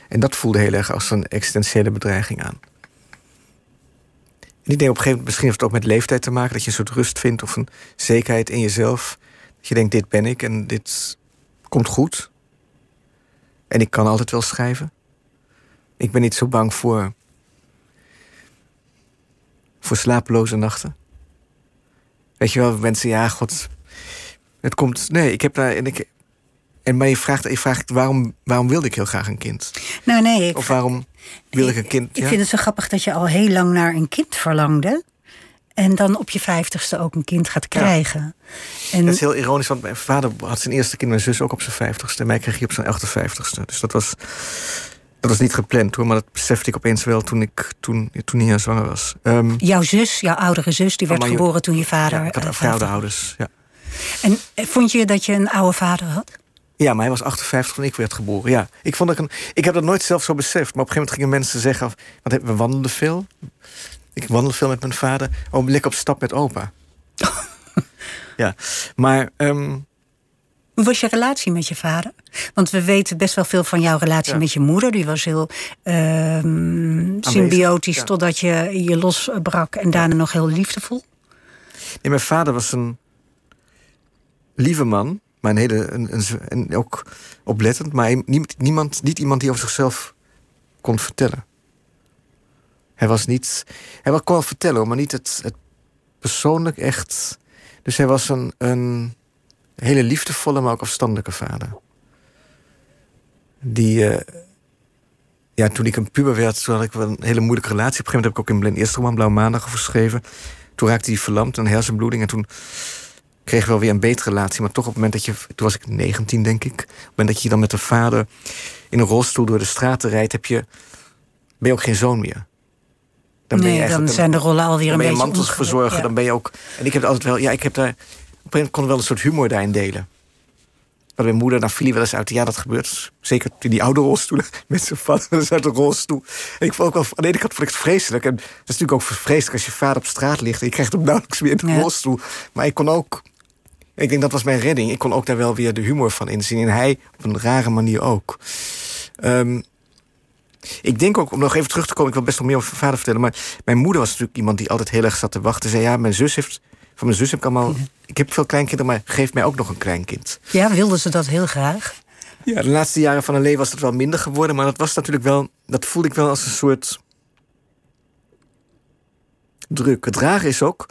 Speaker 5: En dat voelde heel erg als een existentiële bedreiging aan. En ik denk op een gegeven moment, misschien heeft het ook met leeftijd te maken, dat je een soort rust vindt of een zekerheid in jezelf. Dat je denkt, dit ben ik en dit komt goed. En ik kan altijd wel schrijven. Ik ben niet zo bang voor, voor slapeloze nachten. Weet je wel, mensen, ja, god. Het komt. Nee, ik heb daar. En ik, en maar je vraagt, je vraagt waarom, waarom wilde ik heel graag een kind?
Speaker 4: Nou, nee. Ik
Speaker 5: of waarom wil ik een kind?
Speaker 4: Ik vind het zo grappig dat je al heel lang naar een kind verlangde. En dan op je vijftigste ook een kind gaat krijgen.
Speaker 5: En... Dat is heel ironisch, want mijn vader had zijn eerste kind, mijn zus ook op zijn vijftigste. En mij kreeg hij op zijn vijftigste. Dus dat was dat was niet gepland hoor, maar dat besefte ik opeens wel toen ik toen, toen zwanger was.
Speaker 4: Um, jouw zus, jouw oudere zus, die werd geboren toen je vader.
Speaker 5: Ja, ik had uh, ouders, ja.
Speaker 4: En eh, vond je dat je een oude vader had?
Speaker 5: Ja, maar hij was 58 toen ik werd geboren. Ja, ik, vond dat een, ik heb dat nooit zelf zo beseft. Maar op een gegeven moment gingen mensen zeggen... Want we wandelden veel. Ik wandelde veel met mijn vader. Oh, lekker op stap met opa. ja, maar... ehm,
Speaker 4: Hoe was je relatie met je vader? Want we weten best wel veel van jouw relatie
Speaker 5: Ja.
Speaker 4: met je moeder. Die was heel ehm, symbiotisch
Speaker 5: ja.
Speaker 4: totdat je je losbrak en daarna nog heel liefdevol.
Speaker 5: Nee, mijn vader was een lieve man, maar een hele, een, een, en ook oplettend, maar hij- niemand, niet iemand die over zichzelf kon vertellen. Hij was niet, hij kon wel vertellen, hoor, maar niet het, het persoonlijk echt. Dus hij was een, een hele liefdevolle, maar ook afstandelijke vader. Die, eh, ja, toen ik een puber werd, toen had ik wel een hele moeilijke relatie. Op een gegeven moment heb ik ook in mijn eerste roman Blauw Maandag geschreven. Toen raakte hij verlamd, een hersenbloeding. En toen kreeg ik wel weer een betere relatie. Maar toch op het moment dat je... Toen was ik 19, denk ik. Op het moment dat je dan met de vader in een rolstoel door de straten rijdt... Heb je, ben je ook geen zoon meer. Dan
Speaker 4: nee, dan
Speaker 5: eigenlijk een-
Speaker 4: zijn de rollen alweer
Speaker 5: dan
Speaker 4: een
Speaker 5: ben je
Speaker 4: beetje
Speaker 5: mantelverzorger.
Speaker 4: omgedraaid,
Speaker 5: Dan ben je ook... En ik heb altijd wel... Ja, ik heb daar... Op een gegeven kon wel een soort humor daarin delen. Dat mijn moeder, dan viel hij wel eens uit. Ja, dat gebeurt. Zeker toen die oude rolstoelen met zijn vader wel eens uit de rolstoel. En ik vond ook wel... Aan de ene kant vond ik het vreselijk. En dat is natuurlijk ook vreselijk als je vader op straat ligt... en je krijgt hem nauwelijks weer in de
Speaker 4: Ja.
Speaker 5: rolstoel. Maar ik kon ook... Ik denk dat was mijn redding. Ik kon ook daar wel weer de humor van inzien. En hij op een rare manier ook. Ehm, ik denk ook, om nog even terug te komen... ik wil best wel meer over mijn vader vertellen... maar mijn moeder was natuurlijk iemand die altijd heel erg zat te wachten. Zei, ja, mijn zus heeft... Van mijn zus heb ik allemaal... Ik heb veel kleinkinderen, maar geef mij ook nog een kleinkind.
Speaker 4: Ja, wilden ze dat heel graag?
Speaker 5: Ja, de laatste jaren van haar leven was het wel minder geworden... maar dat was natuurlijk wel... Dat voelde ik wel als een soort... druk. Het rare is ook...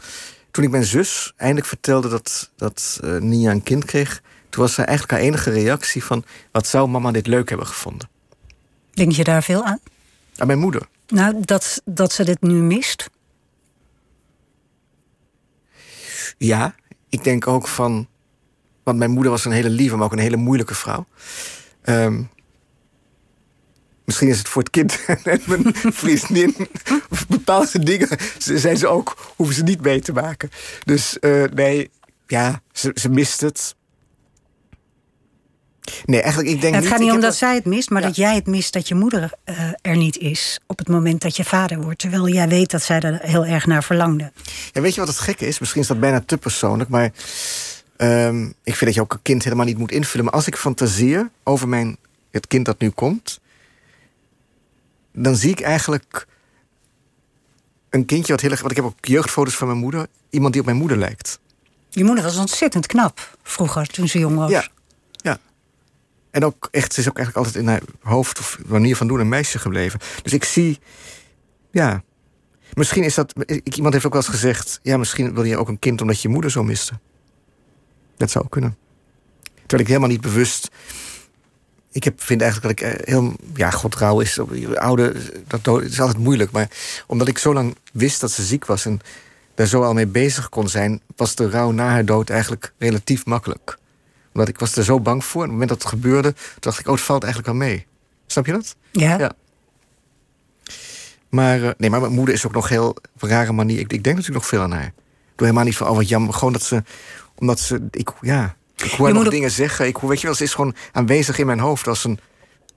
Speaker 5: Toen ik mijn zus eindelijk vertelde dat, dat eh, Nia een kind kreeg... toen was eigenlijk haar enige reactie van... wat zou mama dit leuk hebben gevonden?
Speaker 4: Denk je daar veel aan?
Speaker 5: Aan mijn moeder.
Speaker 4: Nou, dat, dat ze dit nu mist.
Speaker 5: Ja, ik denk ook van... Want mijn moeder was een hele lieve, maar ook een hele moeilijke vrouw. Ehm, misschien is het voor het kind en mijn vriendin... bepaalde dingen zijn ze ook... hoeven ze niet mee te maken. Dus eh, nee, ja, ze, ze mist het. Nee, eigenlijk, ik denk
Speaker 4: het
Speaker 5: niet...
Speaker 4: gaat niet om dat zij het mist, maar
Speaker 5: Ja.
Speaker 4: dat jij het mist dat je moeder eh, er niet is. op het moment dat je vader wordt. Terwijl jij weet dat zij er heel erg naar verlangde.
Speaker 5: Ja, weet je wat het gekke is? Misschien is dat bijna te persoonlijk, maar ehm, ik vind dat je ook een kind helemaal niet moet invullen. Maar als ik fantaseer over mijn, het kind dat nu komt, dan zie ik eigenlijk een kindje wat heel erg. Want ik heb ook jeugdfoto's van mijn moeder, iemand die op mijn moeder lijkt.
Speaker 4: Je moeder was ontzettend knap vroeger, toen ze jong was.
Speaker 5: Ja. En ook echt, ze is ook eigenlijk altijd in haar hoofd of manier van doen een meisje gebleven. Dus ik zie, ja. Misschien is dat. Iemand heeft ook wel eens gezegd. Ja, misschien wil je ook een kind omdat je moeder zo miste. Dat zou kunnen. Terwijl ik helemaal niet bewust. Ik heb, vind eigenlijk dat ik eh, heel. Ja, god, rouw is. Oude, dat is altijd moeilijk. Maar omdat ik zo lang wist dat ze ziek was. en daar zo al mee bezig kon zijn. was de rouw na haar dood eigenlijk relatief makkelijk omdat ik was er zo bang voor. En op het moment dat het gebeurde, dacht ik, oh, het valt eigenlijk wel mee. Snap je dat?
Speaker 4: Ja?
Speaker 5: Ja. Maar, eh, nee, maar mijn moeder is ook nog heel op een rare manier. Ik, ik denk natuurlijk nog veel aan haar. Ik doe helemaal niet van, oh wat jammer. Gewoon dat ze, omdat ze, ik, ja, ik hoor haar nog dingen zeggen. Ik weet je wel, ze is gewoon aanwezig in mijn hoofd als een,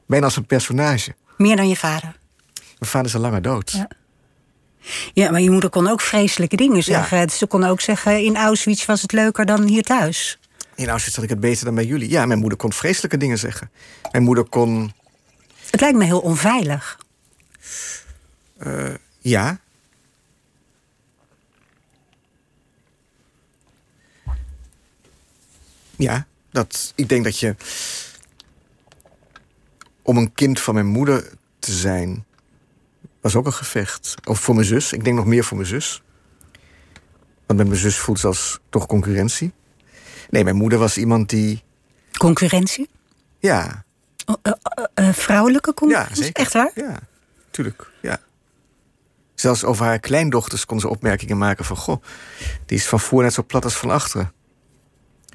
Speaker 5: bijna als een personage.
Speaker 4: Meer dan je vader.
Speaker 5: Mijn vader is al langer dood.
Speaker 4: Ja. Ja, maar je moeder kon ook vreselijke dingen zeggen. Ze kon ook zeggen, in Auschwitz was het leuker dan hier thuis.
Speaker 5: In Auschwitz had ik het beter dan bij jullie. Ja, mijn moeder kon vreselijke dingen zeggen. Mijn moeder kon,
Speaker 4: Het lijkt me heel onveilig.
Speaker 5: ja, Ja, dat, ik denk dat je. Om een kind van mijn moeder te zijn. was ook een gevecht. Of voor mijn zus. Ik denk nog meer voor mijn zus. Want met mijn zus voelt ze als toch concurrentie. Nee, mijn moeder was iemand die.
Speaker 4: Concurrentie?
Speaker 5: Ja,
Speaker 4: Oh, eh, eh, eh, vrouwelijke
Speaker 5: ja
Speaker 4: concurrentie?
Speaker 5: zeker.
Speaker 4: Echt waar?
Speaker 5: Ja, tuurlijk. Ja. Zelfs over haar kleindochters kon ze opmerkingen maken van... goh, die is van voor net zo plat als van achteren.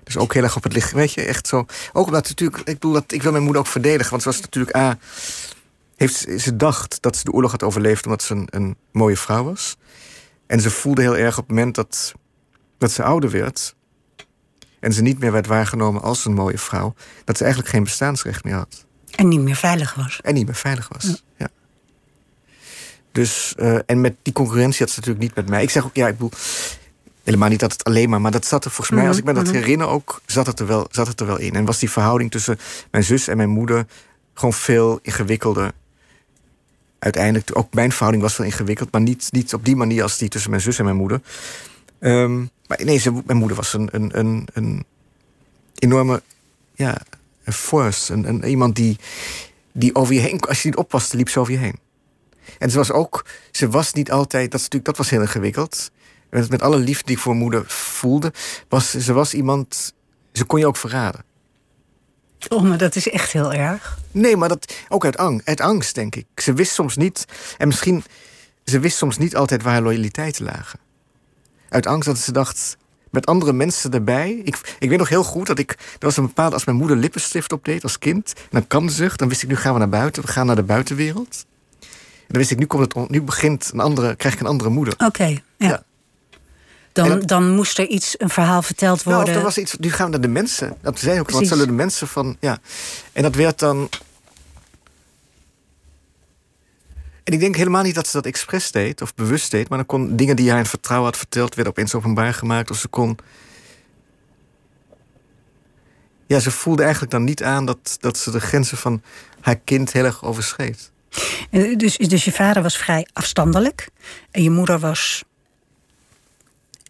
Speaker 5: Dus ook heel erg op het licht, weet je, echt zo. Ook omdat natuurlijk, ik bedoel, dat, ik wil mijn moeder ook verdedigen. Want ze was natuurlijk, A, heeft, ze- ze dacht dat ze de oorlog had overleefd... omdat ze een, een mooie vrouw was. En ze voelde heel erg op het moment dat, dat ze ouder werd... en ze niet meer werd waargenomen als een mooie vrouw, dat ze eigenlijk geen bestaansrecht meer had.
Speaker 4: En niet meer veilig was.
Speaker 5: En niet meer veilig was. Ja. Dus, uh, en met die concurrentie had ze natuurlijk niet met mij. Ik zeg ook, ja, ik bedoel, helemaal niet dat het alleen maar, maar dat zat er volgens mij, als ik me dat herinner ook, zat het, er wel, zat het er wel in. En was die verhouding tussen mijn zus en mijn moeder gewoon veel ingewikkelder. Uiteindelijk, ook mijn verhouding was veel ingewikkeld, maar niet, niet op die manier als die tussen mijn zus en mijn moeder. Um, maar nee, ze, mijn moeder was een, een, een, een enorme ja, een force. Een, een, iemand die, die over je heen, als je niet oppaste, liep ze over je heen. En ze was ook, ze was niet altijd, dat, is natuurlijk, dat was heel ingewikkeld. Met, met alle liefde die ik voor moeder voelde, was ze was iemand, ze kon je ook verraden.
Speaker 4: Oh, maar dat is echt heel erg.
Speaker 5: Nee, maar dat ook uit angst, uit angst, denk ik. Ze wist soms niet, en misschien, ze wist soms niet altijd waar haar loyaliteiten lagen. Uit angst dat ze dacht, met andere mensen erbij. Ik, ik weet nog heel goed dat ik. Er was een bepaalde. Als mijn moeder lippenstift opdeed als kind. dan kan ze. Dan wist ik nu gaan we naar buiten. We gaan naar de buitenwereld. En dan wist ik nu, komt het, nu begint een andere. krijg ik een andere moeder.
Speaker 4: Oké, ja. Dan, dan moest er iets, een verhaal verteld worden.
Speaker 5: Nou, er was iets, nu gaan we naar de mensen. Dat zei ook, Precies. wat zullen de mensen van. Ja. En dat werd dan En ik denk helemaal niet dat ze dat expres deed of bewust deed, maar dan kon dingen die hij in vertrouwen had verteld, werden opeens openbaar gemaakt. Of ze kon. Ja, ze voelde eigenlijk dan niet aan dat, dat ze de grenzen van haar kind heel erg overschreed.
Speaker 4: Dus, dus je vader was vrij afstandelijk en je moeder was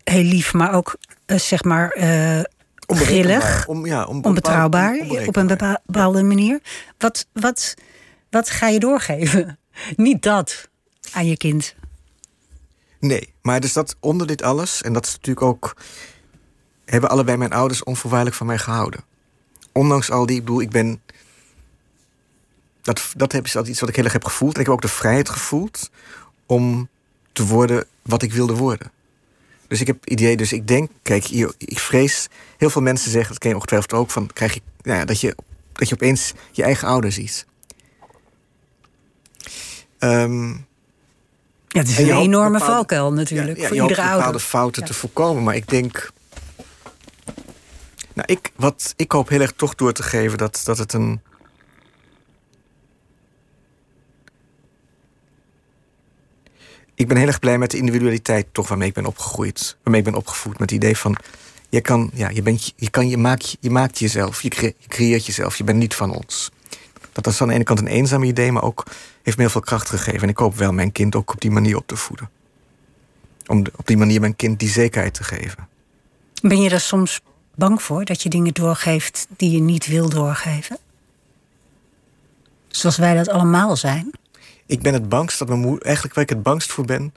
Speaker 4: heel lief, maar ook uh, zeg maar uh, grillig,
Speaker 5: om, ja,
Speaker 4: om, onbetrouwbaar, op een bepaalde manier. Wat, wat, wat ga je doorgeven? Niet dat aan je kind.
Speaker 5: Nee, maar dus dat onder dit alles, en dat is natuurlijk ook. hebben allebei mijn ouders onvoorwaardelijk van mij gehouden. Ondanks al die, ik bedoel, ik ben. Dat, dat is iets wat ik heel erg heb gevoeld. En ik heb ook de vrijheid gevoeld om te worden wat ik wilde worden. Dus ik heb het idee, dus ik denk, kijk, ik vrees, heel veel mensen zeggen, dat ken je ongetwijfeld ook, van krijg je, nou ja, dat je, dat je opeens je eigen ouder ziet.
Speaker 4: Um, ja, het is een enorme valkuil natuurlijk ja, ja, voor je iedere ouder.
Speaker 5: bepaalde fouten te voorkomen, maar ik denk... Nou, ik, wat, ik hoop heel erg toch door te geven dat, dat het een... Ik ben heel erg blij met de individualiteit toch waarmee ik ben opgegroeid. Waarmee ik ben opgevoed met het idee van... Je, kan, ja, je, bent, je, kan, je, maakt, je maakt jezelf, je creëert jezelf, je bent niet van ons. Dat is aan de ene kant een eenzaam idee, maar ook heeft me heel veel kracht gegeven. En ik hoop wel mijn kind ook op die manier op te voeden. Om op die manier mijn kind die zekerheid te geven.
Speaker 4: Ben je er soms bang voor dat je dingen doorgeeft die je niet wil doorgeven? Zoals wij dat allemaal zijn.
Speaker 5: Ik ben het bangst dat mijn moeder, eigenlijk waar ik het bangst voor ben.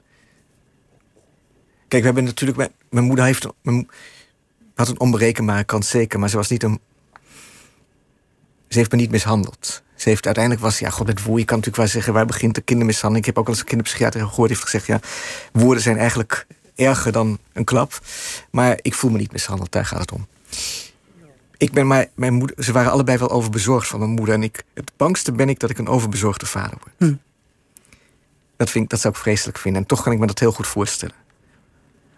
Speaker 5: Kijk, we hebben natuurlijk. Mijn, mijn moeder heeft. Mijn, had een onberekenbare kant zeker, maar ze was niet een ze heeft me niet mishandeld. Ze heeft uiteindelijk was, ja, god, met woorden. Je kan natuurlijk wel zeggen, waar begint de kindermishandeling? Ik heb ook al eens een kinderpsychiater gehoord, heeft gezegd, ja, woorden zijn eigenlijk erger dan een klap. Maar ik voel me niet mishandeld, daar gaat het om. Ik ben maar, mijn moeder, ze waren allebei wel overbezorgd van mijn moeder. En ik, het bangste ben ik dat ik een overbezorgde vader word. Hm. Dat, vind ik, dat zou ik vreselijk vinden. En toch kan ik me dat heel goed voorstellen.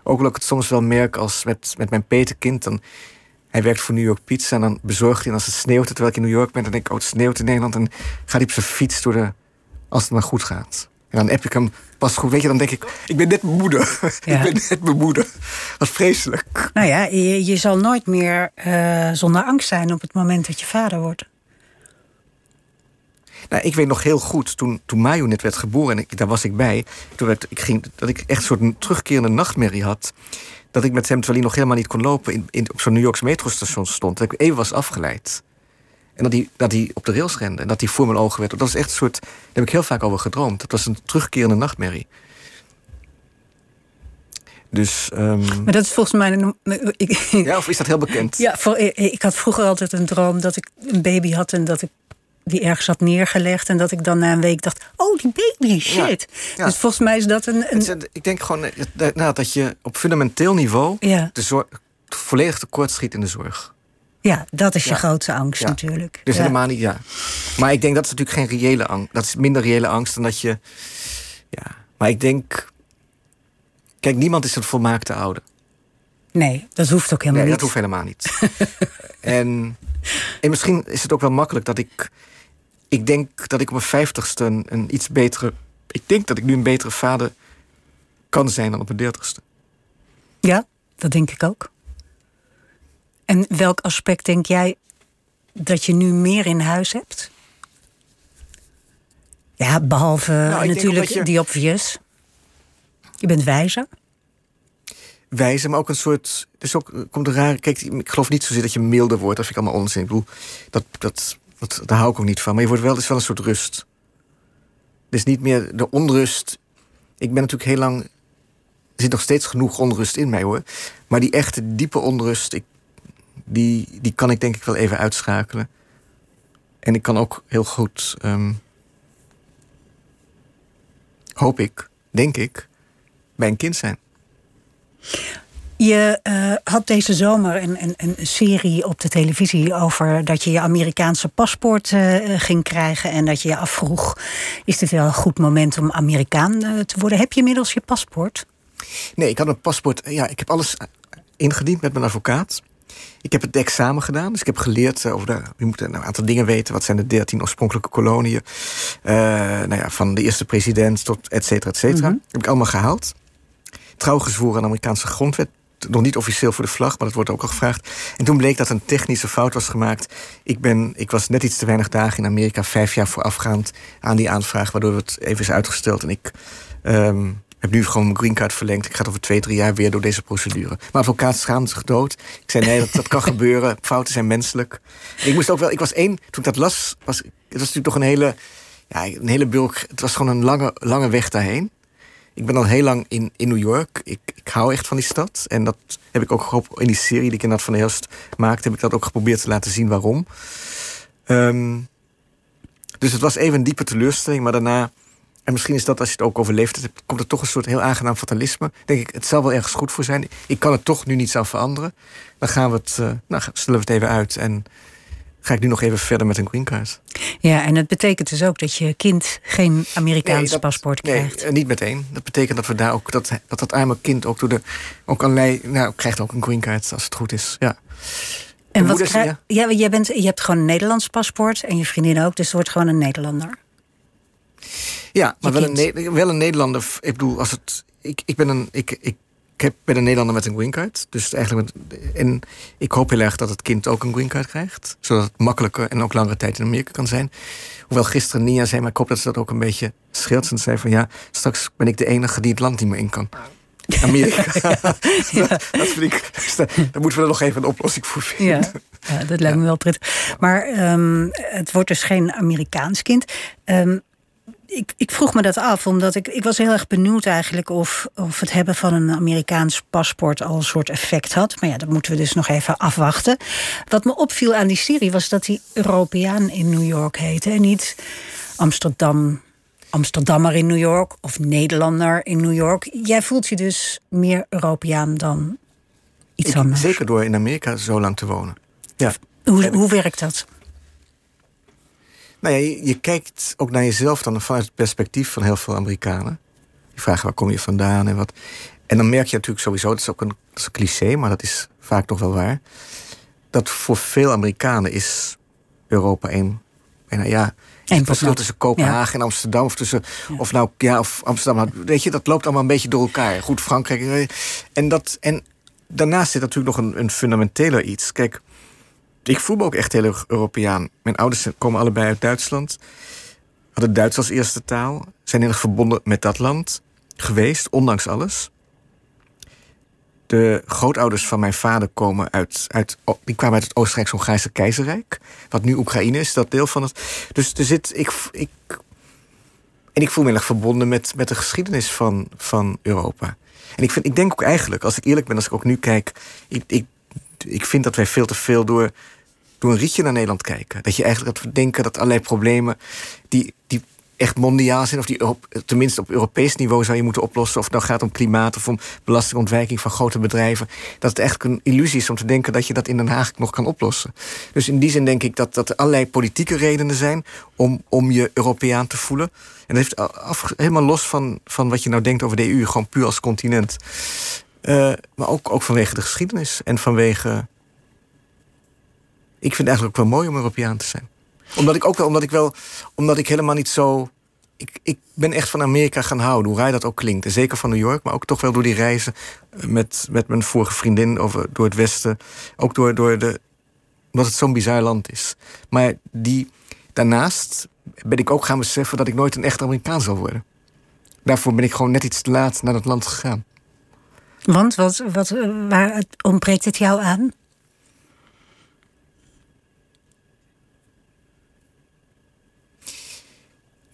Speaker 5: Ook omdat ik het soms wel merk als met, met mijn petekind. Dan hij werkt voor New York Pizza en dan bezorgt hij als het sneeuwt, terwijl ik in New York ben, dan denk ik, oh, het sneeuwt in Nederland. En gaat hij op zijn fiets door de, als het maar goed gaat. En dan heb ik hem pas goed, weet je, dan denk ik, ik ben net mijn moeder. ik ben net mijn moeder. Wat vreselijk.
Speaker 4: Nou ja, je, je zal nooit meer uh, zonder angst zijn op het moment dat je vader wordt.
Speaker 5: Nou, ik weet nog heel goed, toen, toen Mayu net werd geboren, en ik, daar was ik bij, toen werd, ik ging, dat ik echt een soort terugkerende nachtmerrie had dat ik met hem, terwijl hij nog helemaal niet kon lopen, in, in, op zo'n New Yorks metrostation stond. Dat ik even was afgeleid. En dat hij, dat hij op de rails rende. En dat hij voor mijn ogen werd. Dat was echt een soort. Daar heb ik heel vaak over gedroomd. Dat was een terugkerende nachtmerrie. Dus, um...
Speaker 4: Maar dat is volgens mij.
Speaker 5: Ik, ja, of is dat heel bekend?
Speaker 4: Ja, voor, ik had vroeger altijd een droom dat ik een baby had en dat ik die ergens had neergelegd. En dat ik dan na een week dacht: oh, die baby, shit. Dus volgens mij is dat een. een...
Speaker 5: Ik denk gewoon eh, nou, dat je op fundamenteel niveau ja. de zorg, volledig tekort schiet in de zorg.
Speaker 4: Ja, dat is je grootste angst natuurlijk.
Speaker 5: Dus helemaal niet, ja. Maar ik denk dat is natuurlijk geen reële angst. Dat is minder reële angst dan dat je. Ja, maar ik denk. Kijk, niemand is een volmaakte ouder.
Speaker 4: Nee, dat hoeft ook helemaal
Speaker 5: nee,
Speaker 4: niet.
Speaker 5: dat hoeft helemaal niet. en, en misschien is het ook wel makkelijk dat ik... Ik denk dat ik op mijn vijftigste een, een iets betere... Ik denk dat ik nu een betere vader kan zijn dan op mijn dertigste.
Speaker 4: Ja, dat denk ik ook. En welk aspect denk jij dat je nu meer in huis hebt? Ja, behalve
Speaker 5: Nou,
Speaker 4: natuurlijk
Speaker 5: je-
Speaker 4: die obvious. Je bent wijzer.
Speaker 5: wijze, maar ook een soort. Dus ook er komt een rare. Kijk, ik geloof niet zozeer dat je milder wordt. Dat vind ik allemaal onzin. Ik bedoel, dat, dat, dat, daar hou ik ook niet van. Maar je wordt wel, is wel een soort rust. Is niet meer de onrust. Ik ben natuurlijk heel lang. Er zit nog steeds genoeg onrust in mij hoor. Maar die echte diepe onrust, ik, die, die kan ik denk ik wel even uitschakelen. En ik kan ook heel goed. ehm, hoop ik, denk ik, bij een kind zijn.
Speaker 4: Je eh, had deze zomer een, een, een serie op de televisie over dat je je Amerikaanse paspoort eh, ging krijgen. En dat je je afvroeg: is dit wel een goed moment om Amerikaan eh, te worden? Heb je inmiddels je paspoort?
Speaker 5: Nee, ik had een paspoort. Ja, ik heb alles ingediend met mijn advocaat. Ik heb het examen gedaan, dus ik heb geleerd over de. Je moet een aantal dingen weten. Wat zijn de dertien oorspronkelijke koloniën? Nou ja, van de eerste president tot et cetera, et cetera. Heb ik allemaal gehaald. Trouw gezworen aan de Amerikaanse grondwet. Nog niet officieel voor de vlag, maar dat wordt ook al gevraagd. En toen bleek dat een technische fout was gemaakt. Ik, ben, ik was net iets te weinig dagen in Amerika, vijf jaar voorafgaand aan die aanvraag, waardoor het even is uitgesteld. En ik ehm, heb nu gewoon mijn green card verlengd. Ik ga over twee, drie jaar weer door deze procedure. Mijn advocaat schaamde zich dood. Ik zei: nee, dat, dat kan gebeuren. Fouten zijn menselijk. Ik moest ook wel, ik was één, toen ik dat las, was, het was natuurlijk toch een hele, ja, een hele bulk. Het was gewoon een lange, lange weg daarheen. Ik ben al heel lang in, in New York. Ik, hou echt van die stad. En dat heb ik ook gehoopt in die serie die ik inderdaad van de Helst maakte. Heb ik dat ook geprobeerd te laten zien waarom. Ehm, dus het was even een diepe teleurstelling. Maar daarna, en misschien is dat als je het ook overleefd hebt... komt er toch een soort heel aangenaam fatalisme. Denk ik, het zal wel ergens goed voor zijn. Ik kan het toch nu niets aan veranderen. Dan gaan we het, eh, nou, stellen we het even uit. En ga ik nu nog even verder met een green card.
Speaker 4: Ja, en het betekent dus ook dat je kind geen Amerikaans
Speaker 5: Nee, dat-
Speaker 4: paspoort
Speaker 5: nee,
Speaker 4: krijgt.
Speaker 5: eh, niet meteen. Dat betekent dat we daar ook dat dat, dat arme kind ook door de ook allerlei nou krijgt ook een green card als het goed is. Ja.
Speaker 4: En wat
Speaker 5: moeders,
Speaker 4: krijg, ja, jij bent, je hebt gewoon een Nederlands paspoort en je vriendin ook, dus het wordt gewoon een Nederlander.
Speaker 5: Ja, maar wel een, wel een Nederlander. Ik bedoel, als het. Ik, ik ben een. Ik, ik, ik heb, ben een Nederlander met een green card. Dus eigenlijk met, en ik hoop heel erg dat het kind ook een green card krijgt. Zodat het makkelijker en ook langere tijd in Amerika kan zijn. Hoewel gisteren Nia zei, maar ik hoop dat ze dat ook een beetje scheelt. Ze zei van ja, straks ben ik de enige die het land niet meer in kan. Amerika. dat, dat vind ik. Daar moeten we er nog even een oplossing voor vinden.
Speaker 4: Ja, ja dat lijkt me wel prettig. Maar ehm, het wordt dus geen Amerikaans kind. Ehm, ik, ik vroeg me dat af, omdat ik, ik was heel erg benieuwd eigenlijk of, of het hebben van een Amerikaans paspoort al een soort effect had. Maar ja, dat moeten we dus nog even afwachten. Wat me opviel aan die serie was dat hij Europeaan in New York heette en niet Amsterdam. Amsterdammer in New York of Nederlander in New York. Jij voelt je dus meer Europeaan dan iets
Speaker 5: Ik-
Speaker 4: anders.
Speaker 5: zeker door in Amerika zo lang te wonen. Ja.
Speaker 4: Hoe, hoe werkt dat?
Speaker 5: Nou ja, je, je kijkt ook naar jezelf dan vanuit het perspectief van heel veel Amerikanen. Die vragen waar kom je vandaan en wat. En dan merk je natuurlijk sowieso, dat is ook een, dat is een cliché, maar dat is vaak toch wel waar. Dat voor veel Amerikanen is Europa één. bijna ja. Het verschil tussen Kopenhagen en Amsterdam, of tussen, of nou ja, of Amsterdam, nou, weet je, dat loopt allemaal een beetje door elkaar. Goed, Frankrijk. eh, En, dat, en daarnaast zit natuurlijk nog een, een fundamenteler iets. Kijk, ik voel me ook echt heel Europeaan. Mijn ouders komen allebei uit Duitsland. Hadden Duits als eerste taal. Zijn heel erg verbonden met dat land geweest, ondanks alles. De grootouders van mijn vader komen uit, uit, die kwamen uit het Oostenrijks-Hongaarse keizerrijk. Wat nu Oekraïne is, dat deel van het. Dus er zit. Ik, ik, en ik voel me heel erg verbonden met, met de geschiedenis van, van Europa. En ik, vind, ik denk ook eigenlijk, als ik eerlijk ben, als ik ook nu kijk. Ik, ik, ik vind dat wij veel te veel door, door een rietje naar Nederland kijken. Dat je eigenlijk we denken dat allerlei problemen die, die echt mondiaal zijn, of die tenminste op Europees niveau zou je moeten oplossen, of het nou gaat om klimaat of om belastingontwijking van grote bedrijven, dat het eigenlijk een illusie is om te denken dat je dat in Den Haag nog kan oplossen. Dus in die zin denk ik dat, dat er allerlei politieke redenen zijn om, om je Europeaan te voelen. En dat heeft helemaal los van, van wat je nou denkt over de EU, gewoon puur als continent. Uh, maar ook, ook vanwege de geschiedenis en vanwege. Ik vind het eigenlijk ook wel mooi om Europeaan te zijn. Omdat ik ook wel, omdat ik wel, omdat ik helemaal niet zo. Ik, ik ben echt van Amerika gaan houden, hoe raar dat ook klinkt. En zeker van New York, maar ook toch wel door die reizen met, met mijn vorige vriendin over, door het Westen. Ook door, door de. Omdat het zo'n bizar land is. Maar die, daarnaast ben ik ook gaan beseffen dat ik nooit een echt Amerikaan zal worden. Daarvoor ben ik gewoon net iets te laat naar dat land gegaan.
Speaker 4: Want wat, wat, waar ontbreekt het jou aan?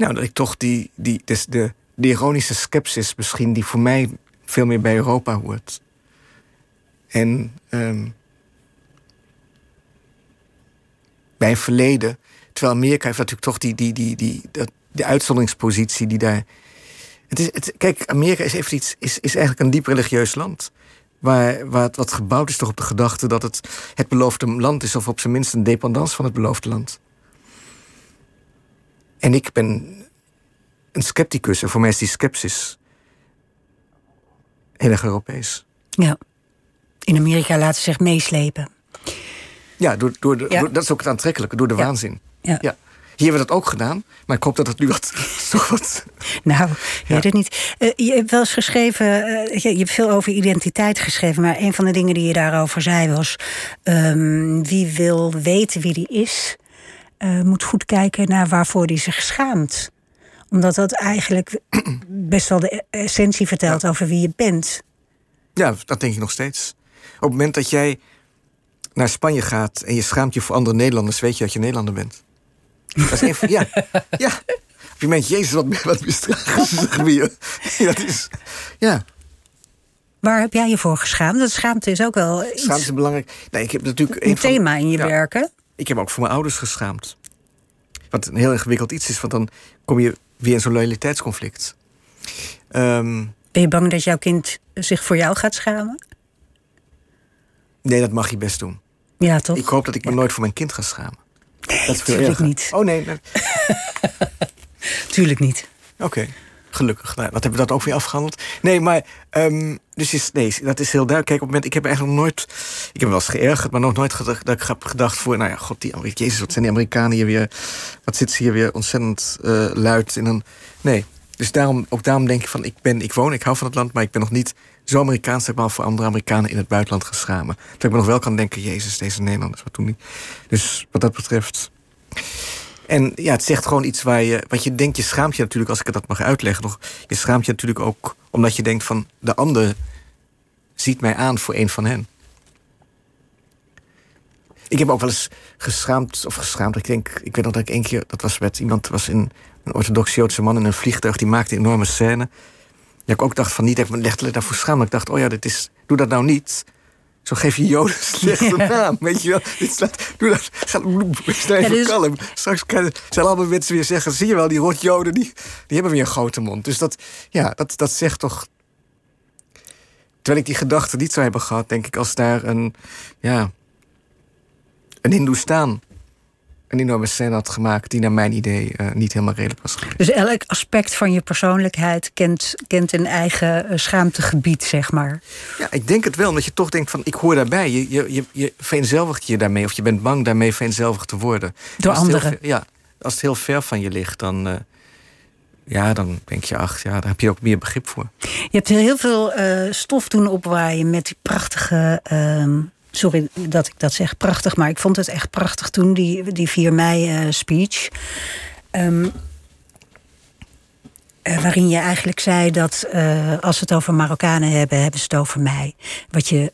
Speaker 5: Nou, dat ik toch die, die, dus de, de ironische sceptisch misschien... die voor mij veel meer bij Europa hoort. En um, bij een verleden... Terwijl Amerika heeft natuurlijk toch die, die, die, die, die, die uitzonderingspositie die daar het is, het, kijk, Amerika is, even iets, is, is eigenlijk een diep religieus land. Waar, waar het, wat gebouwd is toch op de gedachte dat het het beloofde land is, of op zijn minst een dependance van het beloofde land. En ik ben een scepticus en voor mij is die sceptisch heel erg Europees.
Speaker 4: Ja. In Amerika laten ze zich meeslepen.
Speaker 5: Ja, door, door de, Door, dat is ook het aantrekkelijke, door de waanzin. Ja. ja. Hier hebben we dat ook gedaan, maar ik hoop dat het nu wat. toch wat
Speaker 4: nou, ik weet het niet. Uh, je hebt wel eens geschreven, uh, je, je, hebt veel over identiteit geschreven, maar een van de dingen die je daarover zei was: um, wie wil weten wie die is, uh, moet goed kijken naar waarvoor die zich schaamt. Omdat dat eigenlijk best wel de essentie vertelt over wie je bent.
Speaker 5: Ja, dat denk ik nog steeds. Op het moment dat jij naar Spanje gaat en je schaamt je voor andere Nederlanders, weet je dat je Nederlander bent. Dat is even, ja. ja. Of je meent, jezus, wat, wat misdragen Ja, dat is, ja.
Speaker 4: Waar heb jij je voor geschaamd? Dat schaamte is ook wel iets...
Speaker 5: Schaamte is belangrijk. Nee, ik heb natuurlijk
Speaker 4: een, thema in je werken.
Speaker 5: Ik heb ook voor mijn ouders geschaamd. Wat een heel ingewikkeld iets is, want dan kom je weer in zo'n loyaliteitsconflict.
Speaker 4: Um, ben je bang dat jouw kind zich voor jou gaat schamen?
Speaker 5: Nee, dat mag je best doen.
Speaker 4: Ja, toch?
Speaker 5: Ik hoop dat ik me nooit voor mijn kind ga schamen.
Speaker 4: Nee, dat natuurlijk niet.
Speaker 5: Oh nee.
Speaker 4: Tuurlijk niet.
Speaker 5: Oké. Gelukkig. Nou, dat hebben we dat ook weer afgehandeld. Nee, maar. Um, dus is, nee, dat is heel duidelijk. Kijk, op het moment. Ik heb eigenlijk nooit. Ik heb wel eens geërgerd, maar nog nooit gedacht, dat ik heb gedacht voor. Nou ja, god, die Jezus, wat zijn die Amerikanen hier weer. Wat zit ze hier weer ontzettend uh, luid in een. Nee. Dus daarom, ook daarom denk ik van. Ik, ben, ik woon, ik hou van het land, maar ik ben nog niet zo Amerikaans dat ik me voor andere Amerikanen in het buitenland ga schamen. Dat ik me nog wel kan denken, Jezus, deze Nederlanders, wat doen die? Dus wat dat betreft. En ja, het zegt gewoon iets waar je. Wat je denkt, je schaamt je natuurlijk, als ik het dat mag uitleggen. Nog, je schaamt je natuurlijk ook omdat je denkt van de ander ziet mij aan voor een van hen. Ik heb ook wel eens geschaamd, of geschaamd. Ik denk, ik weet nog dat ik één keer, dat was met iemand, was in, een orthodox Joodse man in een vliegtuig, die maakte een enorme scène. Ja, ik ook dacht van niet, ik me daarvoor schaam. Ik dacht, oh ja, dit is, doe dat nou niet. Zo geef je Joden een slechte naam. Weet je wel? Dit slaat, doe dat. Ga, sta even dus... kalm. Straks zijn allemaal mensen weer zeggen... zie je wel, die rotjoden, die, die hebben weer een grote mond. Dus dat, ja, dat, dat zegt toch... Terwijl ik die gedachte niet zou hebben gehad... denk ik, als daar een... ja, een Hindoestaan een enorme scène had gemaakt die naar mijn idee uh, niet helemaal redelijk was geweest.
Speaker 4: Dus elk aspect van je persoonlijkheid kent, kent een eigen uh, schaamtegebied, zeg maar.
Speaker 5: Ja, ik denk het wel, omdat je toch denkt van ik hoor daarbij. Je, je, je, je vereenzelvigt je daarmee of je bent bang daarmee vereenzelvigd te worden.
Speaker 4: Door anderen?
Speaker 5: ja, als het heel ver van je ligt, dan... Uh, ja, dan denk je, ach, ja, daar heb je ook meer begrip voor.
Speaker 4: Je hebt heel veel stof doen opwaaien met die prachtige ehm, sorry dat ik dat zeg, prachtig, maar ik vond het echt prachtig toen, die, die 4 mei uh, speech. Um, uh, waarin je eigenlijk zei dat uh, als we het over Marokkanen hebben, hebben ze het over mij. Wat je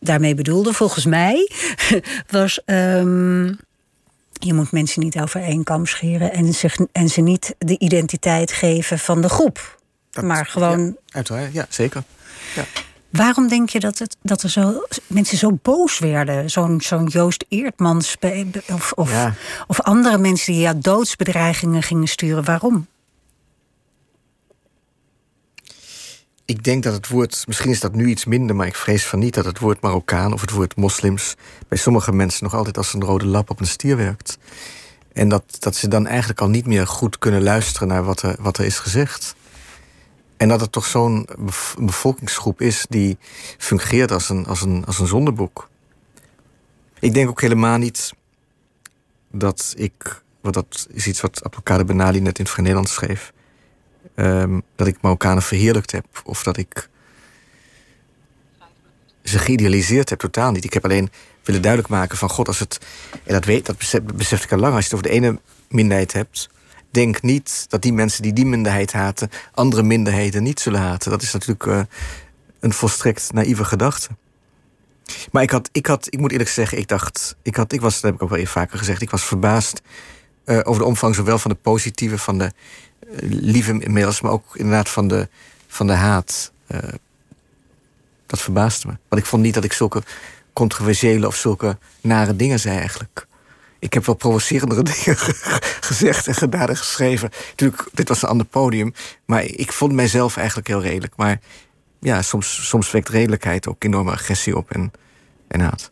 Speaker 4: daarmee bedoelde, volgens mij, was. Um, je moet mensen niet over één kam scheren en, zich, en ze niet de identiteit geven van de groep. Dat, maar gewoon. Ja,
Speaker 5: uiteraard, ja, zeker. Ja.
Speaker 4: Waarom denk je dat, het, dat er zo, mensen zo boos werden? Zo'n zo'n Joost Eertmans of, of, of andere mensen die jou doodsbedreigingen gingen sturen. Waarom?
Speaker 5: Ik denk dat het woord, misschien is dat nu iets minder, maar ik vrees van niet dat het woord Marokkaan of het woord moslims bij sommige mensen nog altijd als een rode lap op een stier werkt. En dat, dat ze dan eigenlijk al niet meer goed kunnen luisteren naar wat er, wat er is gezegd. En dat het toch zo'n bev- bevolkingsgroep is die fungeert als een, als, een, als een zondeboek. Ik denk ook helemaal niet dat ik, want dat is iets wat Abdelkader Benali net in het Nederlands schreef, ehm, dat ik Marokkanen verheerlijkt heb of dat ik ze geïdealiseerd heb, totaal niet. Ik heb alleen willen duidelijk maken van God, als het, en dat, weet, dat besef, besefte ik al lang, als je het over de ene minderheid hebt, denk niet dat die mensen die die minderheid haten, andere minderheden niet zullen haten. Dat is natuurlijk eh, een volstrekt naïeve gedachte. Maar ik had, ik had, ik moet eerlijk zeggen, ik dacht, ik had, ik was, dat heb ik ook wel vaker gezegd, ik was verbaasd eh, over de omvang zowel van de positieve, van de eh, lieve mails, maar ook inderdaad van de, van de haat. Dat verbaasde me. Want ik vond niet dat ik zulke controversiële of zulke nare dingen zei eigenlijk. Ik heb wel provocerendere dingen gezegd en gedaan en geschreven. Natuurlijk, dit was een ander podium. Maar ik vond mijzelf eigenlijk heel redelijk. Maar ja, soms, soms wekt redelijkheid ook enorme agressie op en, en haat.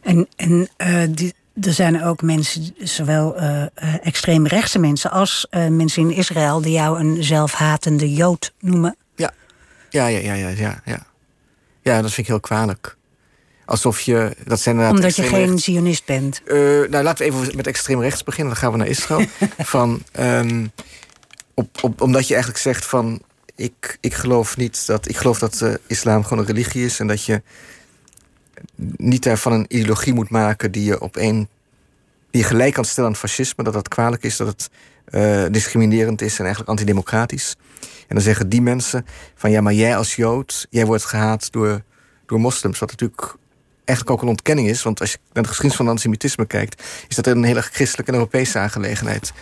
Speaker 4: En, en eh, die, er zijn ook mensen, zowel eh, eh, extreem rechtse mensen als mensen in Israël, die jou een zelfhatende Jood noemen.
Speaker 5: Ja, ja, ja, ja, ja, ja. Ja, ja dat vind ik heel kwalijk. Alsof je, dat zijn
Speaker 4: Omdat je geen
Speaker 5: rechts-
Speaker 4: zionist bent.
Speaker 5: Eh, nou, laten we even met extreem rechts beginnen. Dan gaan we naar Israël. van, ehm, op, op, omdat je eigenlijk zegt van... Ik, ik geloof niet dat... Ik geloof dat eh, islam gewoon een religie is... en dat je niet daarvan een ideologie moet maken... die je op één... die je gelijk kan stellen aan fascisme. Dat dat kwalijk is, dat het eh, discriminerend is... en eigenlijk antidemocratisch. En dan zeggen die mensen van... ja, maar jij als Jood... jij wordt gehaat door, door moslims. Wat natuurlijk eigenlijk ook een ontkenning is. Want als je naar de geschiedenis van antisemitisme kijkt, is dat een hele christelijke en Europese aangelegenheid.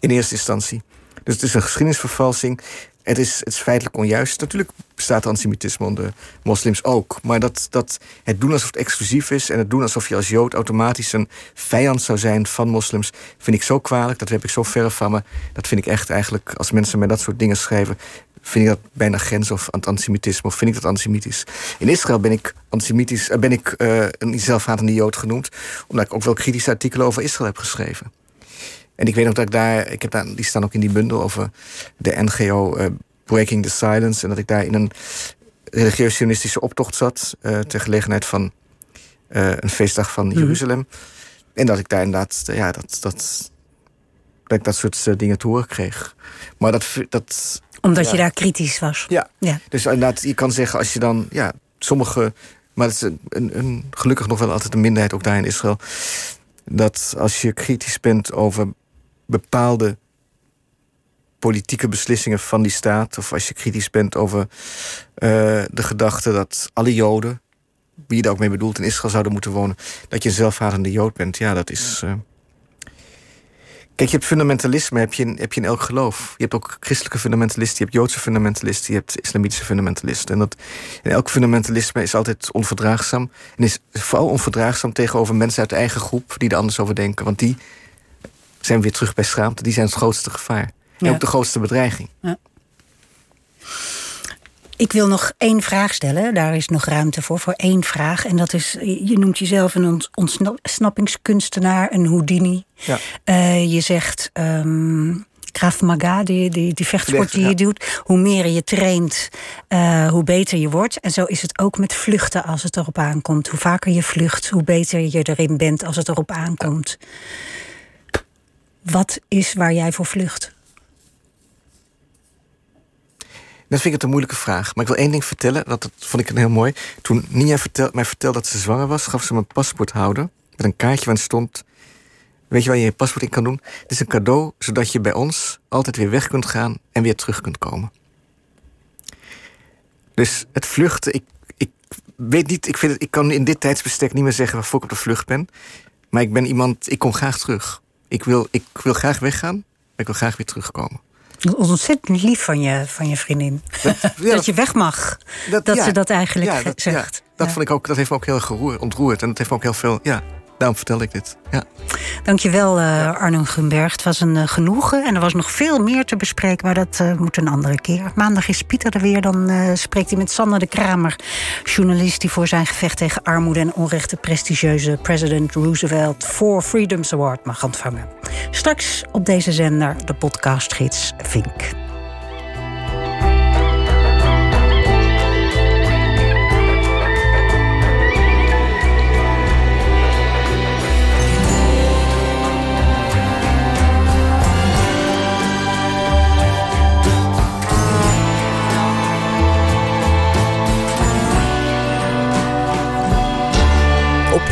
Speaker 5: In eerste instantie. Dus het is een geschiedenisvervalsing. Het is, het is feitelijk onjuist. Natuurlijk bestaat antisemitisme onder moslims ook. Maar dat, dat het doen alsof het exclusief is en het doen alsof je als Jood automatisch een vijand zou zijn van moslims, vind ik zo kwalijk. Dat heb ik zo ver van me. Dat vind ik echt eigenlijk, als mensen mij dat soort dingen schrijven, vind ik dat bijna grens of aan het antisemitisme. Of vind ik dat antisemitisch. In Israël ben ik antisemitisch, eh, ben ik eh, een zelfhatende Jood genoemd. Omdat ik ook wel kritische artikelen over Israël heb geschreven. En ik weet nog dat ik daar, ik heb daar, die staan ook in die bundel over de NGO eh, Breaking the Silence. En dat ik daar in een religieus-sionistische optocht zat. eh, ter gelegenheid van een feestdag van Jeruzalem. En dat ik daar inderdaad, ja, dat, dat, dat ik dat soort dingen te horen kreeg. Maar dat, dat
Speaker 4: Omdat
Speaker 5: Ja.
Speaker 4: je daar kritisch was.
Speaker 5: ja.
Speaker 4: Ja.
Speaker 5: Dus inderdaad, je kan zeggen als je dan, ja, sommige, maar het is een, een, een- gelukkig nog wel altijd een minderheid ook daar in Israël, dat als je kritisch bent over bepaalde politieke beslissingen van die staat, of als je kritisch bent over eh, de gedachte dat alle Joden, wie je daar ook mee bedoelt, in Israël zouden moeten wonen, dat je een zelfhatende Jood bent, ja, dat is. eh, Kijk, je hebt fundamentalisme heb je, in, heb je in elk geloof. Je hebt ook christelijke fundamentalisten, je hebt Joodse fundamentalisten, je hebt islamitische fundamentalisten. En, dat, en elk fundamentalisme is altijd onverdraagzaam. En is vooral onverdraagzaam tegenover mensen uit de eigen groep die er anders over denken. Want die zijn weer terug bij schaamte, die zijn het grootste gevaar. En
Speaker 4: Ja.
Speaker 5: ook de grootste bedreiging.
Speaker 4: Ik wil nog één vraag stellen. Daar is nog ruimte voor, voor één vraag. En dat is, je noemt jezelf een ont- ontsnappingskunstenaar, een Houdini.
Speaker 5: Ja.
Speaker 4: Eh, je zegt Krav Maga, die, die, die vechtsport die je
Speaker 5: Ja.
Speaker 4: doet. Hoe meer je traint, eh, hoe beter je wordt. En zo is het ook met vluchten als het erop aankomt. Hoe vaker je vlucht, hoe beter je erin bent als het erop aankomt. Wat is waar jij voor vlucht?
Speaker 5: Dat vind ik het een moeilijke vraag. Maar ik wil één ding vertellen. Dat, dat vond ik heel mooi. Toen Nia mij vertelde dat ze zwanger was, gaf ze me een paspoorthouder. Met een kaartje waarin stond. Weet je waar je je paspoort in kan doen? Het is een cadeau zodat je bij ons altijd weer weg kunt gaan en weer terug kunt komen. Dus het vluchten, ik, ik weet niet, ik, vind het, ik kan in dit tijdsbestek niet meer zeggen waarvoor ik op de vlucht ben. Maar ik ben iemand, ik kom graag terug. Ik wil, ik wil graag weggaan, maar ik wil graag weer terugkomen.
Speaker 4: Ontzettend lief van je, van je vriendin.
Speaker 5: Dat, ja,
Speaker 4: dat je weg mag. Dat,
Speaker 5: ja.
Speaker 4: ze dat eigenlijk
Speaker 5: Ja,
Speaker 4: zegt.
Speaker 5: Dat. Vond ik ook, dat heeft me ook heel geroer- ontroerd. En dat heeft me ook heel veel... Ja, daarom vertel ik dit. Ja.
Speaker 4: Dankjewel, eh Arno Gunberg. Het was een eh, genoegen en er was nog veel meer te bespreken, maar dat eh, moet een andere keer. Maandag is Pieter er weer. Dan spreekt hij met Sander de Kramer, journalist die voor zijn gevecht tegen armoede en onrecht de prestigieuze President Roosevelt for Freedoms Award mag ontvangen. Straks op deze zender de podcastgids Vink.